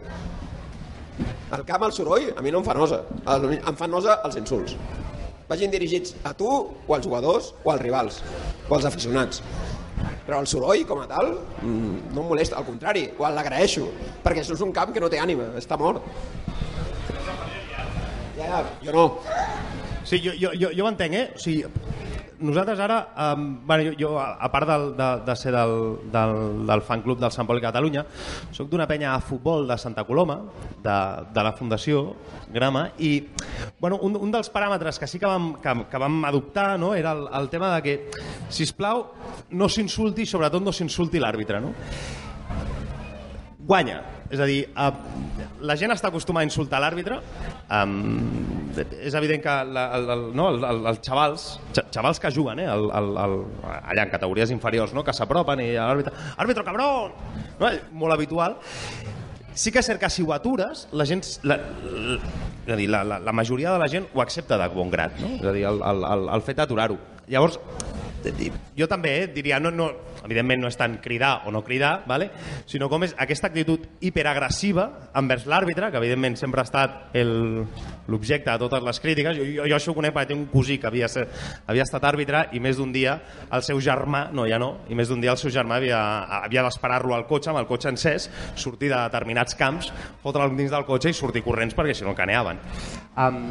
Al camp, el soroll, a mi no em fa nosa. Em fan nosa els insults. Vagin dirigits a tu, o als jugadors, o als rivals, o als aficionats. Però el soroll, com a tal, mm, no em molesta, al contrari, o l'agraeixo, perquè això és un camp que no té ànima, està mort. Ja, ja, jo no. Sí, jo, jo, jo, jo ho entenc, eh? O sigui, nosaltres ara, um, bueno, jo, jo, a part del, de, de ser del, del, del fan club del Sant Pol Catalunya, sóc d'una penya a futbol de Santa Coloma, de, de la Fundació Grama, i bueno, un, un dels paràmetres que sí que vam, que, que vam adoptar no, era el, el tema de que, si plau, no s'insulti, sobretot no s'insulti l'àrbitre. No? guanya. És a dir, eh, la gent està acostumada a insultar l'àrbitre. Um, és evident que la, el, el, no, el, el, els xavals, xa- xavals que juguen eh, el, el, el, allà en categories inferiors, no, que s'apropen i l'àrbitre, àrbitre cabrón! No, molt habitual. Sí que és cert que si ho atures, la gent... La, la, la, la, la majoria de la gent ho accepta de bon grat, no? És a dir, el, el, el, el fet d'aturar-ho. Llavors, jo també eh, diria, no, no, evidentment no és tant cridar o no cridar, vale? sinó com és aquesta actitud hiperagressiva envers l'àrbitre, que evidentment sempre ha estat el- l'objecte de totes les crítiques. Jo, jo, jo això ho conec perquè tinc un cosí que havia, ser, havia estat àrbitre i més d'un dia el seu germà, no, ja no, i més d'un dia el seu germà havia, havia d'esperar-lo al cotxe, amb el cotxe encès, sortir de determinats camps, fotre'l dins del cotxe i sortir corrents perquè si no caneaven. Um,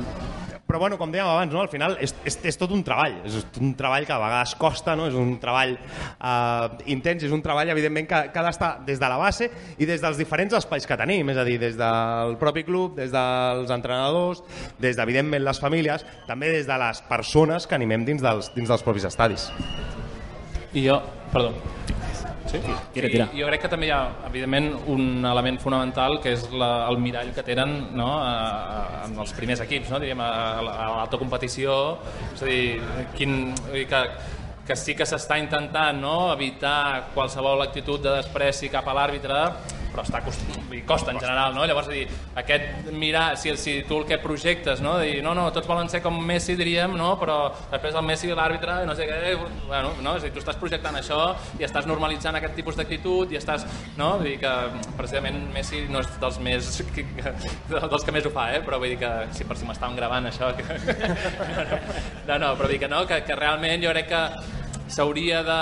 però bueno, com dèiem abans, no? al final és, és, és tot un treball, és un treball que a vegades costa, no? és un treball eh, intens, és un treball evidentment que, que ha d'estar des de la base i des dels diferents espais que tenim, és a dir, des del propi club, des dels entrenadors, des d'evidentment les famílies, també des de les persones que animem dins dels, dins dels propis estadis. I jo, perdó. Sí? Tira, tira. I jo crec que també hi ha, evidentment, un element fonamental que és la, el mirall que tenen no, a, a, en els primers equips, no, diríem, a, a, l'alta competició. És a dir, quin, que, que sí que s'està intentant no, evitar qualsevol actitud de despreci cap a l'àrbitre, però està cost... dir, costa en general, no? Llavors, dir, aquest mirar, si, si tu el que projectes, no? Dir, no, no, tots volen ser com Messi, diríem, no? Però després el Messi l'àrbitre, no sé què, bueno, no? És dir, tu estàs projectant això i estàs normalitzant aquest tipus d'actitud i estàs, no? Vull dir que precisament Messi no és dels més, dels que més ho fa, eh? Però vull dir que, si per si m'estàvem gravant això, que... no, no, però vull dir que no, que, que realment jo crec que s'hauria de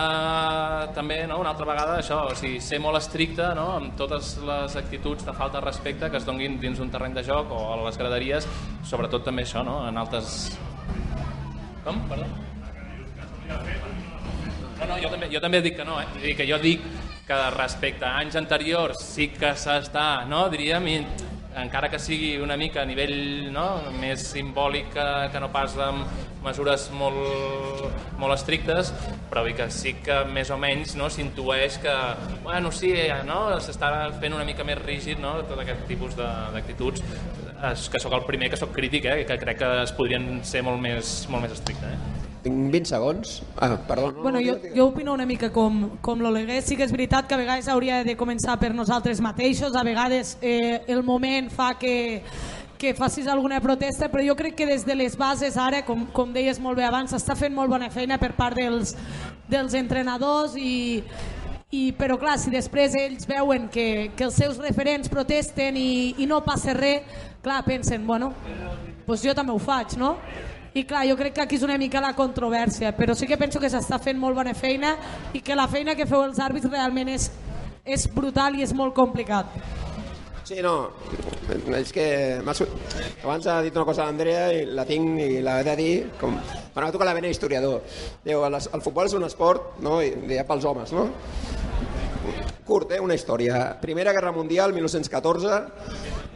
també no, una altra vegada això, o sigui, ser molt estricte no, amb totes les actituds de falta de respecte que es donguin dins d'un terreny de joc o a les graderies, sobretot també això no, en altes... Com? Perdó? No, no, jo també, jo també dic que no, eh? Vull dir que jo dic que respecte a anys anteriors sí que s'està, no, diríem, encara que sigui una mica a nivell no, més simbòlic que, que no pas amb mesures molt, molt estrictes, però vull que sí que més o menys no, s'intueix que bueno, sí, no, s'està fent una mica més rígid no, tot aquest tipus d'actituds que sóc el primer que sóc crític, eh, que crec que es podrien ser molt més, molt més estrictes. Eh? Tinc 20 segons. Ah, perdó. No, Bueno, no, jo, jo opino una mica com, com l'Oleguer. Sí que és veritat que a vegades hauria de començar per nosaltres mateixos, a vegades eh, el moment fa que, que facis alguna protesta, però jo crec que des de les bases ara, com, com deies molt bé abans, s'està fent molt bona feina per part dels, dels entrenadors i, i, però clar, si després ells veuen que, que els seus referents protesten i, i no passa res, clar, pensen, bueno, doncs jo també ho faig, no? I clar, jo crec que aquí és una mica la controvèrsia, però sí que penso que s'està fent molt bona feina i que la feina que feu els àrbits realment és, és brutal i és molt complicat. Sí, no, és que abans ha dit una cosa l'Andrea i la tinc i l'he de dir, com, quan va tocar la vena historiador. Diu, el, el futbol és un esport no? I, pels homes, no? Curt, eh? una història. Primera Guerra Mundial, 1914,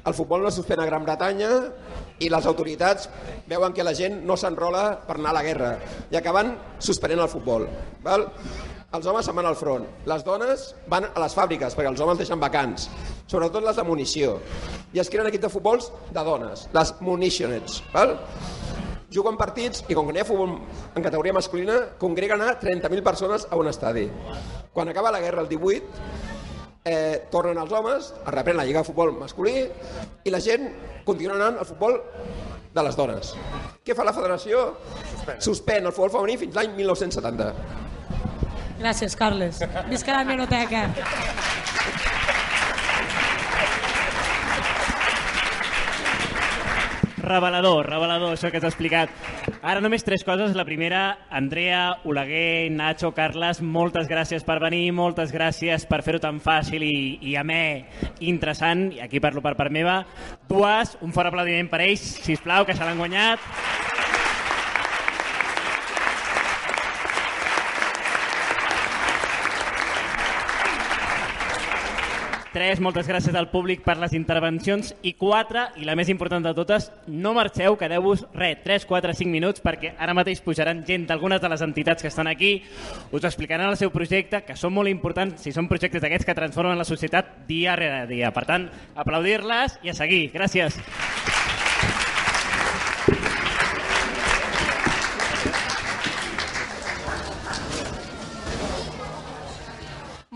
el futbol no suspèn a Gran Bretanya, i les autoritats veuen que la gent no s'enrola per anar a la guerra i acaben suspenent el futbol. Val? Els homes se'n van al front, les dones van a les fàbriques perquè els homes deixen vacants, sobretot les de munició, i es creen equips de futbols de dones, les munitionets. Val? Juguen partits i com que n'hi ha futbol en categoria masculina, congreguen a 30.000 persones a un estadi. Quan acaba la guerra el 18, eh, tornen els homes, es reprèn la lliga de futbol masculí i la gent continua anant al futbol de les dones. Què fa la federació? Suspèn, Suspèn el futbol femení fins l'any 1970. Gràcies, Carles. Visca la menoteca. Revelador, revelador, això que has explicat. Ara només tres coses. La primera, Andrea, Oleguer, Nacho, Carles, moltes gràcies per venir, moltes gràcies per fer-ho tan fàcil i, i amè, i interessant. I aquí parlo per part meva. Dues, un fort aplaudiment per ells, si plau, que se l'han guanyat. Tres, moltes gràcies al públic per les intervencions. I quatre, i la més important de totes, no marxeu, quedeu-vos, res, 3, 4, 5 minuts, perquè ara mateix pujaran gent d'algunes de les entitats que estan aquí, us explicaran el seu projecte, que són molt importants, si són projectes d'aquests que transformen la societat dia rere dia. Per tant, aplaudir-les i a seguir. Gràcies.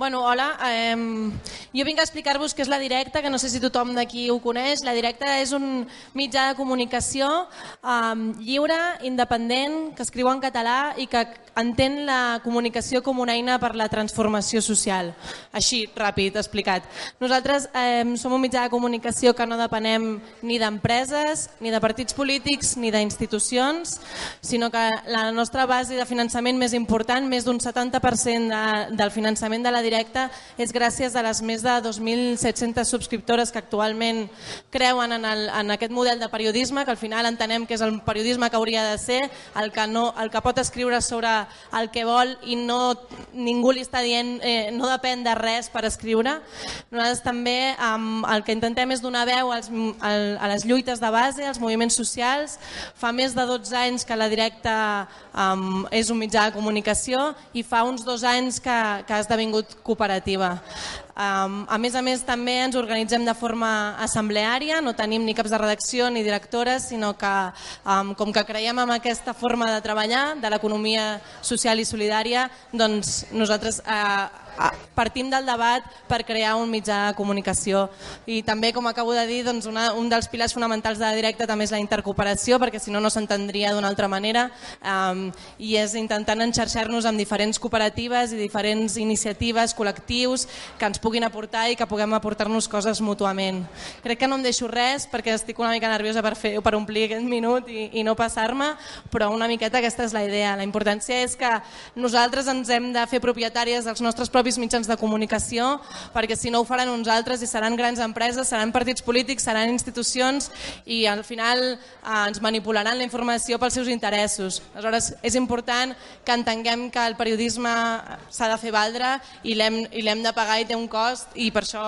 Bueno, hola. Eh, jo vinc a explicar-vos què és la directa, que no sé si tothom d'aquí ho coneix. La directa és un mitjà de comunicació eh, lliure, independent, que escriu en català i que entén la comunicació com una eina per la transformació social. Així, ràpid, explicat. Nosaltres eh, som un mitjà de comunicació que no depenem ni d'empreses, ni de partits polítics, ni d'institucions, sinó que la nostra base de finançament més important, més d'un 70% de, del finançament de la directa, és gràcies a les més de 2.700 subscriptores que actualment creuen en, el, en aquest model de periodisme, que al final entenem que és el periodisme que hauria de ser, el que, no, el que pot escriure sobre el que vol i no, ningú li està dient eh, no depèn de res per escriure. Nosaltres també um, el que intentem és donar veu als, al, a les lluites de base, als moviments socials. Fa més de 12 anys que la directa um, és un mitjà de comunicació i fa uns dos anys que, que ha esdevingut cooperativa. A més a més també ens organitzem de forma assembleària, no tenim ni caps de redacció ni directores, sinó que com que creiem en aquesta forma de treballar, de l'economia social i solidària, doncs nosaltres uh, partim del debat per crear un mitjà de comunicació i també com acabo de dir doncs una, un dels pilars fonamentals de la directa també és la intercooperació perquè si no no s'entendria d'una altra manera um, i és intentant enxarxar-nos amb diferents cooperatives i diferents iniciatives, col·lectius que ens puguin aportar i que puguem aportar-nos coses mútuament. Crec que no em deixo res perquè estic una mica nerviosa per, fer, per omplir aquest minut i, i no passar-me, però una miqueta aquesta és la idea. La importància és que nosaltres ens hem de fer propietàries dels nostres propis propis mitjans de comunicació, perquè si no ho faran uns altres i seran grans empreses, seran partits polítics, seran institucions i al final eh, ens manipularan la informació pels seus interessos. Aleshores, és important que entenguem que el periodisme s'ha de fer valdre i l'hem de pagar i té un cost i per això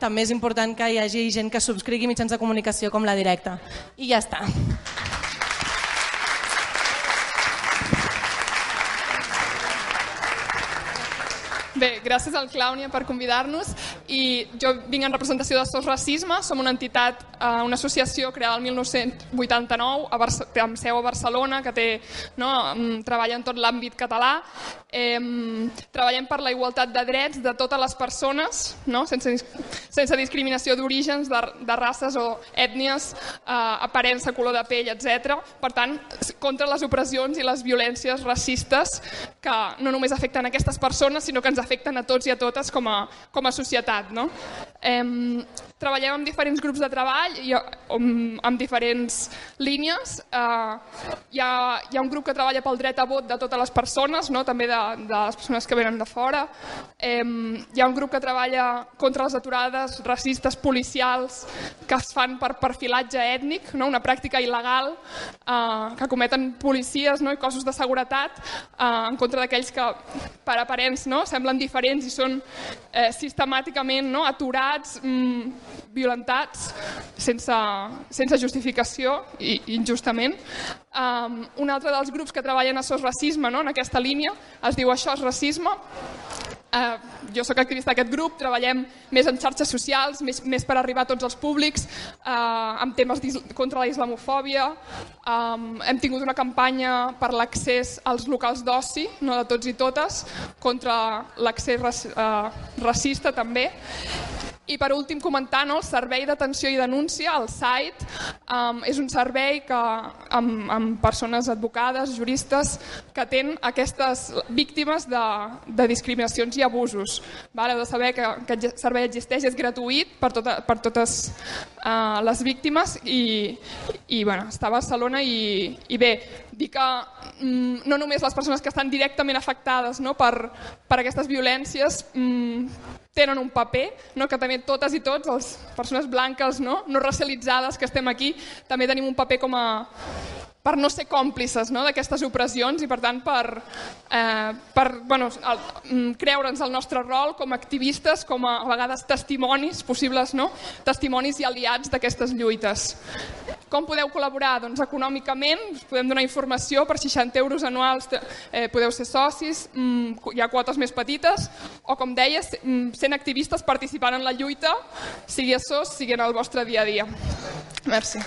també és important que hi hagi gent que subscrigui mitjans de comunicació com la directa. I ja està. Bé, gràcies al Clàunia per convidar-nos i jo vinc en representació de SOS Racisme, som una entitat, eh, una associació creada el 1989 a amb seu a Barcelona que té, no, mm, treballa en tot l'àmbit català. Eh, treballem per la igualtat de drets de totes les persones, no? sense, sense discriminació d'orígens, de, de races o ètnies, eh, aparença, color de pell, etc. Per tant, contra les opressions i les violències racistes que no només afecten aquestes persones, sinó que ens afecten a tots i a totes com a, com a societat. No? Eh, treballem amb diferents grups de treball i amb, amb diferents línies. Eh, hi, ha, hi ha un grup que treballa pel dret a vot de totes les persones, no? també de, de les persones que venen de fora. Eh, hi ha un grup que treballa contra les aturades racistes policials que es fan per perfilatge ètnic, no? una pràctica il·legal eh, que cometen policies no? i cossos de seguretat eh, en contra d'aquells que per aparents no? semblen diferents i són eh, sistemàticament no? aturats, mm, violentats sense, sense justificació i injustament. Um, un altre dels grups que treballen a SOS Racisme, no? en aquesta línia, es diu Això és racisme, Uh, jo sóc activista d'aquest grup, treballem més en xarxes socials, més, més per arribar a tots els públics, uh, amb temes contra la islamofòbia. Um, hem tingut una campanya per l'accés als locals d'oci, no de tots i totes, contra l'accés uh, racista també. I per últim comentar no, el servei d'atenció i denúncia, el SAIT, um, és un servei que, amb, amb persones advocades, juristes, que atén aquestes víctimes de, de discriminacions i abusos. Val? Heu de saber que aquest servei existeix, és gratuït per, tota, per totes uh, les víctimes i, i bueno, està a Barcelona i, i bé, dir que mm, no només les persones que estan directament afectades no, per, per aquestes violències mm, tenen un paper, no? que també totes i tots, les persones blanques no, no racialitzades que estem aquí, també tenim un paper com a per no ser còmplices no, d'aquestes opressions i per tant per, eh, per bueno, el, mm, creure'ns el nostre rol com a activistes, com a, a vegades testimonis possibles, no? testimonis i aliats d'aquestes lluites. Com podeu col·laborar? Doncs econòmicament us podem donar informació per 60 euros anuals, eh, podeu ser socis, mm, hi ha quotes més petites, o com deies, mm, sent activistes participant en la lluita, sigui a SOS, sigui en el vostre dia a dia. Merci.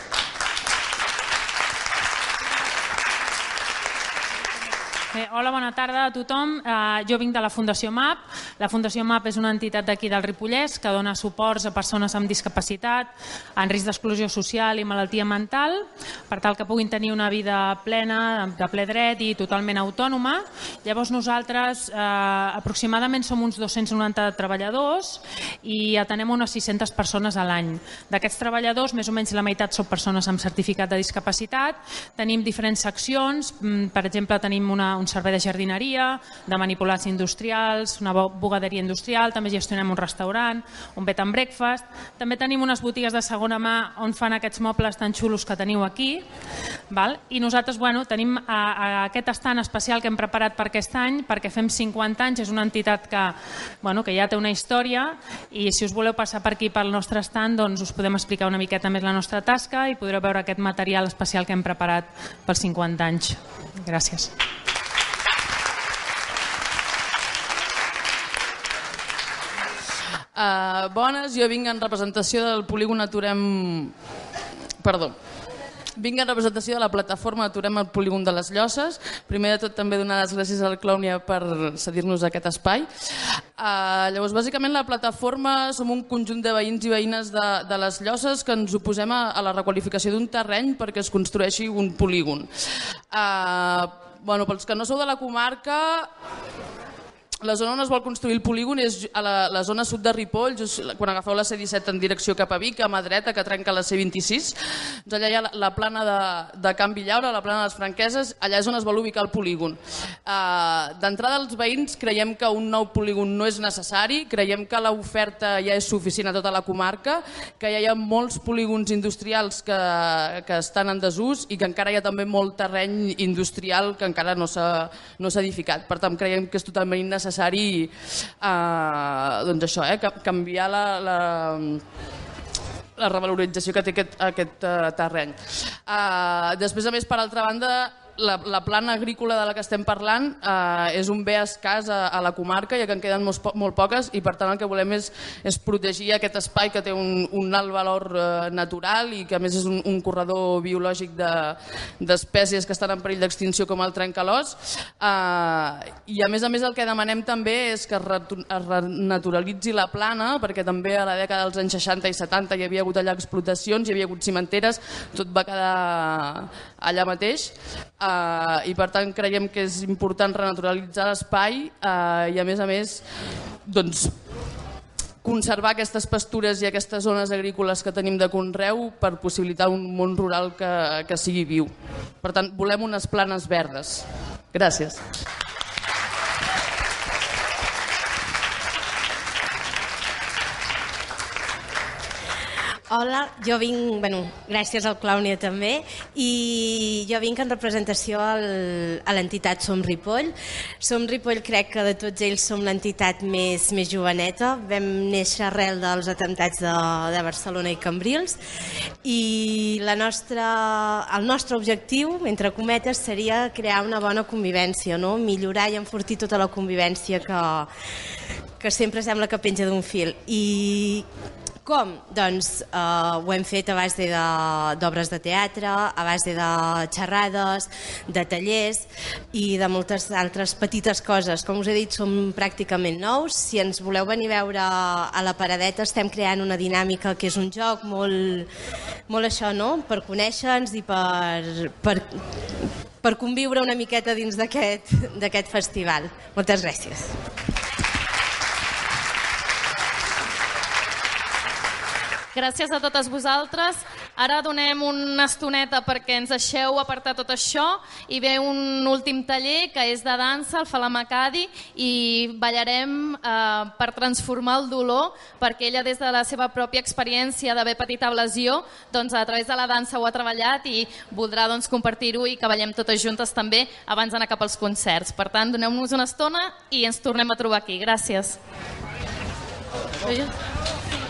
Eh, hola, bona tarda a tothom. Eh, jo vinc de la Fundació MAP. La Fundació MAP és una entitat d'aquí del Ripollès que dona suports a persones amb discapacitat, en risc d'exclusió social i malaltia mental, per tal que puguin tenir una vida plena, de ple dret i totalment autònoma. Llavors nosaltres eh, aproximadament som uns 290 treballadors i atenem unes 600 persones a l'any. D'aquests treballadors, més o menys la meitat són persones amb certificat de discapacitat. Tenim diferents seccions, mm, per exemple, tenim una, un servei de jardineria, de manipulats industrials, una bugaderia industrial, també gestionem un restaurant, un bed and breakfast, també tenim unes botigues de segona mà on fan aquests mobles tan xulos que teniu aquí, val? i nosaltres bueno, tenim a, a aquest estant especial que hem preparat per aquest any, perquè fem 50 anys, és una entitat que, bueno, que ja té una història i si us voleu passar per aquí pel nostre estant doncs us podem explicar una miqueta més la nostra tasca i podreu veure aquest material especial que hem preparat pels 50 anys. Gràcies. Uh, bones, jo vinc en representació del polígon Aturem... Perdó. Vinc en representació de la plataforma Aturem el polígon de les Llosses. Primer de tot també donar les gràcies al Clàunia per cedir-nos aquest espai. Uh, llavors, bàsicament la plataforma som un conjunt de veïns i veïnes de, de les Llosses que ens oposem a, a la requalificació d'un terreny perquè es construeixi un polígon. Uh, bueno, pels que no sou de la comarca, la zona on es vol construir el polígon és a la, la zona sud de Ripoll, just quan agafeu la C-17 en direcció cap a Vic, a mà dreta, que trenca la C-26. Doncs allà hi ha la, la plana de, de Can Villaura, la plana de les Franqueses, allà és on es vol ubicar el polígon. Uh, D'entrada, els veïns creiem que un nou polígon no és necessari, creiem que l'oferta ja és suficient a tota la comarca, que ja hi ha molts polígons industrials que, que estan en desús i que encara hi ha també molt terreny industrial que encara no s'ha no edificat. Per tant, creiem que és totalment innecessari necessari eh, doncs això, eh, canviar la, la, la revalorització que té aquest, aquest uh, terreny. Uh, després, a més, per altra banda, la, la plana agrícola de la que estem parlant eh, és un bé escàs a, a la comarca, ja que en queden molt, molt poques, i per tant el que volem és, és protegir aquest espai que té un, un alt valor eh, natural i que a més és un, un corredor biològic d'espècies de, que estan en perill d'extinció com el trencalós. Eh, I a més a més el que demanem també és que es renaturalitzi la plana, perquè també a la dècada dels anys 60 i 70 hi havia hagut allà explotacions, hi havia hagut cimenteres, tot va quedar allà mateix eh, i per tant creiem que és important renaturalitzar l'espai eh, i a més a més doncs, conservar aquestes pastures i aquestes zones agrícoles que tenim de conreu per possibilitar un món rural que, que sigui viu. Per tant, volem unes planes verdes. Gràcies. Hola, jo vinc, bueno, gràcies al Clàunia també, i jo vinc en representació al, a l'entitat Som Ripoll. Som Ripoll crec que de tots ells som l'entitat més, més joveneta. Vam néixer arrel dels atemptats de, de Barcelona i Cambrils i la nostra, el nostre objectiu, entre cometes, seria crear una bona convivència, no? millorar i enfortir tota la convivència que, que sempre sembla que penja d'un fil. I com? Doncs eh, ho hem fet a base d'obres de, de teatre, a base de xerrades, de tallers i de moltes altres petites coses. Com us he dit, som pràcticament nous. Si ens voleu venir a veure a la paradeta, estem creant una dinàmica que és un joc molt, molt això, no? Per conèixer-nos i per, per, per conviure una miqueta dins d'aquest festival. Moltes gràcies. Gràcies a totes vosaltres. Ara donem una estoneta perquè ens deixeu apartar tot això i ve un últim taller que és de dansa, el Falamacadi, i ballarem eh, per transformar el dolor perquè ella des de la seva pròpia experiència d'haver patit lesió, doncs a través de la dansa ho ha treballat i voldrà doncs, compartir-ho i que ballem totes juntes també abans d'anar cap als concerts. Per tant, doneu-nos una estona i ens tornem a trobar aquí. Gràcies. Gràcies.